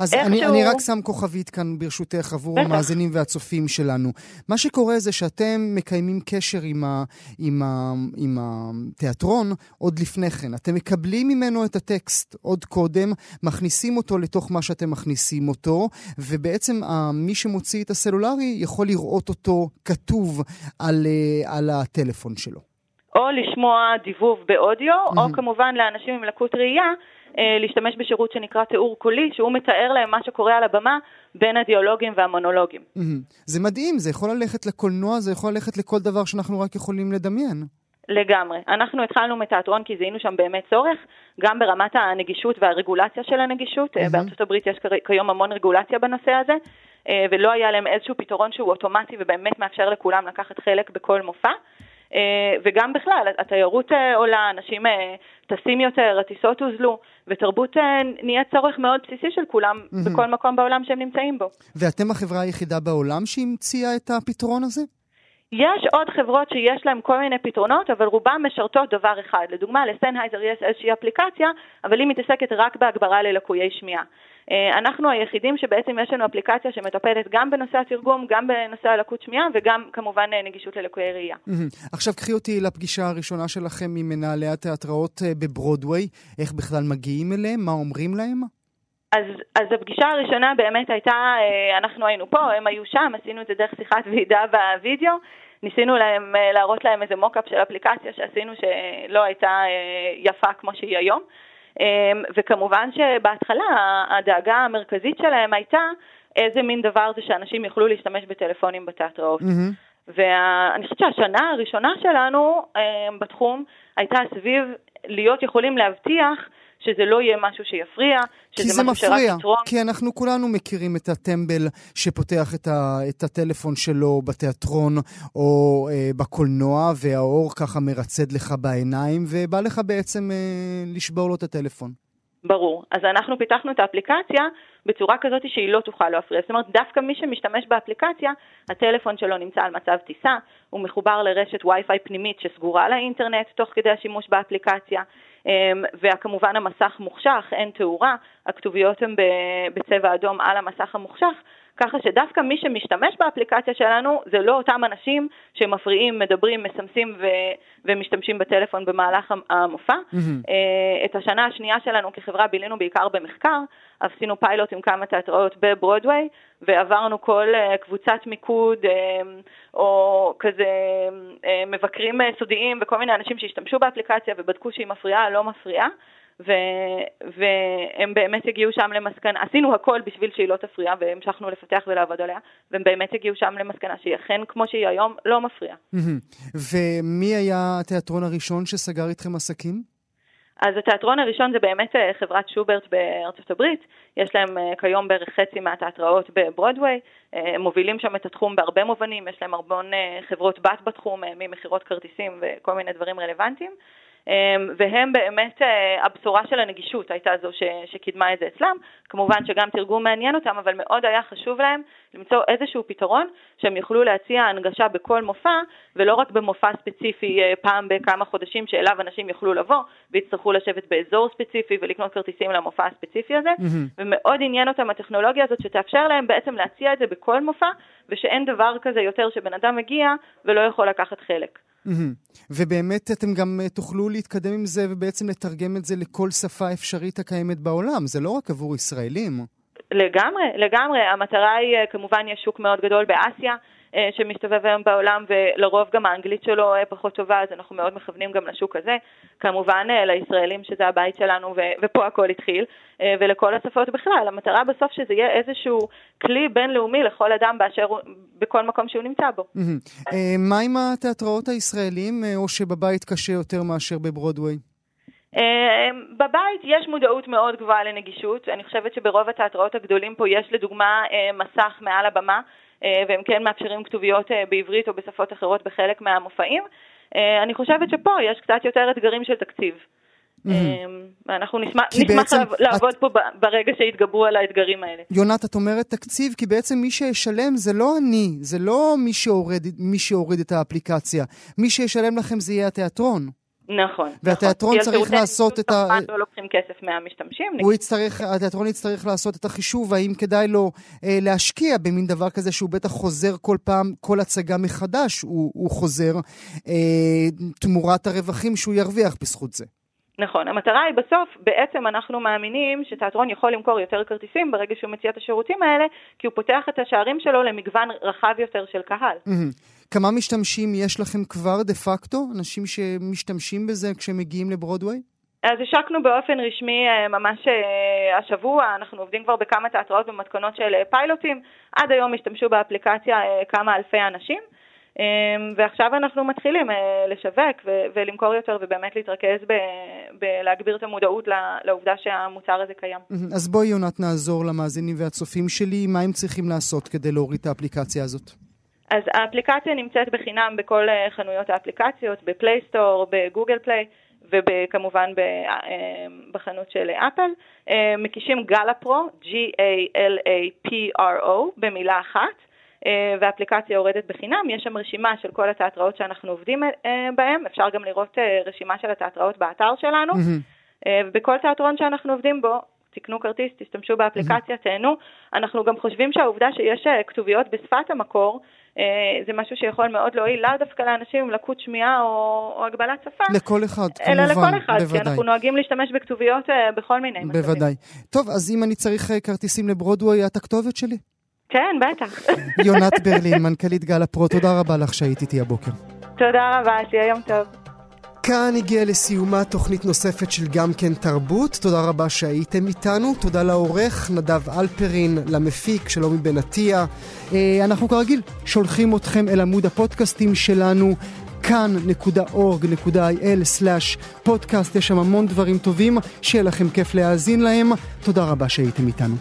S1: אז אני, שהוא... אני רק שם כוכבית כאן ברשותך עבור בטח. המאזינים והצופים שלנו. מה שקורה זה שאתם מקיימים קשר עם, ה, עם, ה, עם התיאטרון עוד לפני כן. אתם מקבלים ממנו את הטקסט עוד קודם, מכניסים אותו לתוך מה שאתם מכניסים אותו, ובעצם מי שמוציא את הסלולרי יכול לראות אותו כתוב על, על הטלפון שלו.
S9: או לשמוע דיבוב באודיו, mm-hmm. או כמובן לאנשים עם לקות ראייה. להשתמש בשירות שנקרא תיאור קולי, שהוא מתאר להם מה שקורה על הבמה בין הדיאלוגים והמונולוגים.
S1: זה מדהים, זה יכול ללכת לקולנוע, זה יכול ללכת לכל דבר שאנחנו רק יכולים לדמיין.
S9: לגמרי. אנחנו התחלנו מתיאטרון כי זיהינו שם באמת צורך, גם ברמת הנגישות והרגולציה של הנגישות. Mm-hmm. בארצות הברית יש כיום המון רגולציה בנושא הזה, ולא היה להם איזשהו פתרון שהוא אוטומטי ובאמת מאפשר לכולם לקחת חלק בכל מופע. וגם בכלל, התיירות עולה, אנשים טסים יותר, הטיסות הוזלו, ותרבות נהיה צורך מאוד בסיסי של כולם mm-hmm. בכל מקום בעולם שהם נמצאים בו.
S1: ואתם החברה היחידה בעולם שהמציאה את הפתרון הזה?
S9: יש עוד חברות שיש להן כל מיני פתרונות, אבל רובן משרתות דבר אחד. לדוגמה, לסנהייזר יש איזושהי אפליקציה, אבל היא מתעסקת רק בהגברה ללקויי שמיעה. אנחנו היחידים שבעצם יש לנו אפליקציה שמטפלת גם בנושא התרגום, גם בנושא הלקות שמיעה וגם כמובן נגישות ללקויי ראייה.
S1: עכשיו קחי אותי לפגישה הראשונה שלכם עם מנהלי התיאטראות בברודוויי, איך בכלל מגיעים אליהם, מה אומרים להם?
S9: אז, אז הפגישה הראשונה באמת הייתה, אנחנו היינו פה, הם היו שם, עשינו את זה דרך שיחת ועידה בווידאו. ניסינו להם, להראות להם איזה מוקאפ של אפליקציה שעשינו שלא הייתה יפה כמו שהיא היום. וכמובן שבהתחלה הדאגה המרכזית שלהם הייתה איזה מין דבר זה שאנשים יוכלו להשתמש בטלפונים בתיאטראות. Mm-hmm. ואני חושבת שהשנה הראשונה שלנו בתחום הייתה סביב להיות יכולים להבטיח שזה לא יהיה משהו שיפריע, שזה משהו
S1: שרק
S9: יתרום. כי זה מפריע,
S1: כי אנחנו כולנו מכירים את הטמבל שפותח את, ה, את הטלפון שלו בתיאטרון או אה, בקולנוע, והאור ככה מרצד לך בעיניים, ובא לך בעצם אה, לשבור לו את הטלפון.
S9: ברור. אז אנחנו פיתחנו את האפליקציה בצורה כזאת שהיא לא תוכל להפריע. זאת אומרת, דווקא מי שמשתמש באפליקציה, הטלפון שלו נמצא על מצב טיסה, הוא מחובר לרשת וי-פיי פנימית שסגורה לאינטרנט תוך כדי השימוש באפליקציה. וכמובן המסך מוחשך, אין תאורה, הכתוביות הן בצבע אדום על המסך המוחשך, ככה שדווקא מי שמשתמש באפליקציה שלנו זה לא אותם אנשים שמפריעים, מדברים, מסמסים ו- ומשתמשים בטלפון במהלך המופע. Mm-hmm. את השנה השנייה שלנו כחברה בילינו בעיקר במחקר, עשינו פיילוט עם כמה תיאטראות בברודוויי, ועברנו כל קבוצת מיקוד או כזה מבקרים סודיים וכל מיני אנשים שהשתמשו באפליקציה ובדקו שהיא מפריעה, לא מפריעה. ו- והם באמת הגיעו שם למסקנה, עשינו הכל בשביל שהיא לא תפריע והמשכנו לפתח ולעבוד עליה, והם באמת הגיעו שם למסקנה שהיא אכן כמו שהיא היום לא מפריעה.
S1: ומי היה התיאטרון הראשון שסגר איתכם עסקים?
S9: אז התיאטרון הראשון זה באמת חברת שוברט בארצות הברית, יש להם כיום בערך חצי מהתיאטראות בברודוויי, הם מובילים שם את התחום בהרבה מובנים, יש להם המון חברות בת בתחום, ממכירות כרטיסים וכל מיני דברים רלוונטיים. והם באמת, הבשורה של הנגישות הייתה זו ש, שקידמה את זה אצלם. כמובן שגם תרגום מעניין אותם, אבל מאוד היה חשוב להם למצוא איזשהו פתרון שהם יוכלו להציע הנגשה בכל מופע, ולא רק במופע ספציפי פעם בכמה חודשים שאליו אנשים יוכלו לבוא, ויצטרכו לשבת באזור ספציפי ולקנות כרטיסים למופע הספציפי הזה. Mm-hmm. ומאוד עניין אותם הטכנולוגיה הזאת שתאפשר להם בעצם להציע את זה בכל מופע, ושאין דבר כזה יותר שבן אדם מגיע ולא יכול לקחת חלק.
S1: Mm-hmm. ובאמת אתם גם תוכלו להתקדם עם זה ובעצם לתרגם את זה לכל שפה אפשרית הקיימת בעולם, זה לא רק עבור ישראלים.
S9: לגמרי, לגמרי. המטרה היא, כמובן, יש שוק מאוד גדול באסיה, אה, שמסתובב היום בעולם, ולרוב גם האנגלית שלו אה, פחות טובה, אז אנחנו מאוד מכוונים גם לשוק הזה. כמובן אה, לישראלים שזה הבית שלנו, ופה הכל התחיל, ולכל השפות בכלל. המטרה בסוף שזה יהיה איזשהו כלי בינלאומי לכל אדם באשר בכל מקום שהוא נמצא בו.
S1: מה עם התיאטראות הישראלים, או שבבית קשה יותר מאשר בברודוויי?
S9: בבית יש מודעות מאוד גבוהה לנגישות, אני חושבת שברוב התיאטראות הגדולים פה יש לדוגמה מסך מעל הבמה אה, והם כן מאפשרים כתוביות אה, בעברית או בשפות אחרות בחלק מהמופעים. אה, אני חושבת שפה יש קצת יותר אתגרים של תקציב. ואנחנו נשמח, לעבוד. פה ברגע שיתגברו על האתגרים האלה.
S1: יונת, את אומרת תקציב, כי בעצם מי שישלם זה לא אני, זה לא מי שהוריד את האפליקציה. מי שישלם לכם זה יהיה התיאטרון.
S9: נכון.
S1: והתיאטרון
S9: נכון.
S1: צריך לעשות את ה...
S9: לא לוקחים כסף מהמשתמשים.
S1: הוא יצטרך, התיאטרון יצטרך לעשות את החישוב האם כדאי לו אה, להשקיע במין דבר כזה שהוא בטח חוזר כל פעם, כל הצגה מחדש הוא, הוא חוזר אה, תמורת הרווחים שהוא ירוויח בזכות זה.
S9: נכון, המטרה היא בסוף, בעצם אנחנו מאמינים שתיאטרון יכול למכור יותר כרטיסים ברגע שהוא מציע את השירותים האלה, כי הוא פותח את השערים שלו למגוון רחב יותר של קהל.
S1: Mm-hmm. כמה משתמשים יש לכם כבר דה פקטו? אנשים שמשתמשים בזה כשהם מגיעים לברודוויי?
S9: אז השקנו באופן רשמי אה, ממש אה, השבוע, אנחנו עובדים כבר בכמה תיאטראות במתכונות של אה, פיילוטים, עד היום השתמשו באפליקציה כמה אלפי אנשים. ועכשיו אנחנו מתחילים לשווק ולמכור יותר ובאמת להתרכז בלהגביר את המודעות לעובדה שהמוצר הזה קיים.
S1: אז בואי יונת נעזור למאזינים והצופים שלי, מה הם צריכים לעשות כדי להוריד את האפליקציה הזאת?
S9: אז האפליקציה נמצאת בחינם בכל חנויות האפליקציות, בפלייסטור, בגוגל פליי. וכמובן בחנות של אפל, מקישים גלה פרו, G-A-L-A-P-R-O, במילה אחת, והאפליקציה יורדת בחינם, יש שם רשימה של כל התיאטראות שאנחנו עובדים בהם, אפשר גם לראות רשימה של התיאטראות באתר שלנו, ובכל תיאטרון שאנחנו עובדים בו, תקנו כרטיס, תשתמשו באפליקציה, תהנו. אנחנו גם חושבים שהעובדה שיש כתוביות בשפת המקור, אה, זה משהו שיכול מאוד להועיל לאו דווקא לאנשים עם לקות שמיעה או, או הגבלת שפה.
S1: לכל אחד, כמובן,
S9: אלא לכל אחד,
S1: בוודאי.
S9: כי אנחנו נוהגים להשתמש בכתוביות אה, בכל מיני
S1: מצבים. בוודאי. טוב, אז אם אני צריך אה, כרטיסים לברודווי, את הכתובת שלי?
S9: כן, בטח.
S1: יונת ברלין, מנכ"לית גל הפרו, תודה רבה לך שהיית איתי הבוקר.
S9: תודה רבה, שיהיה יום טוב.
S1: כאן הגיעה לסיומה תוכנית נוספת של גם כן תרבות. תודה רבה שהייתם איתנו. תודה לעורך נדב אלפרין, למפיק שלומי בן עטיה. אה, אנחנו כרגיל שולחים אתכם אל עמוד הפודקאסטים שלנו. כאן.org.il/פודקאסט, יש שם המון דברים טובים, שיהיה לכם כיף להאזין להם. תודה רבה שהייתם איתנו.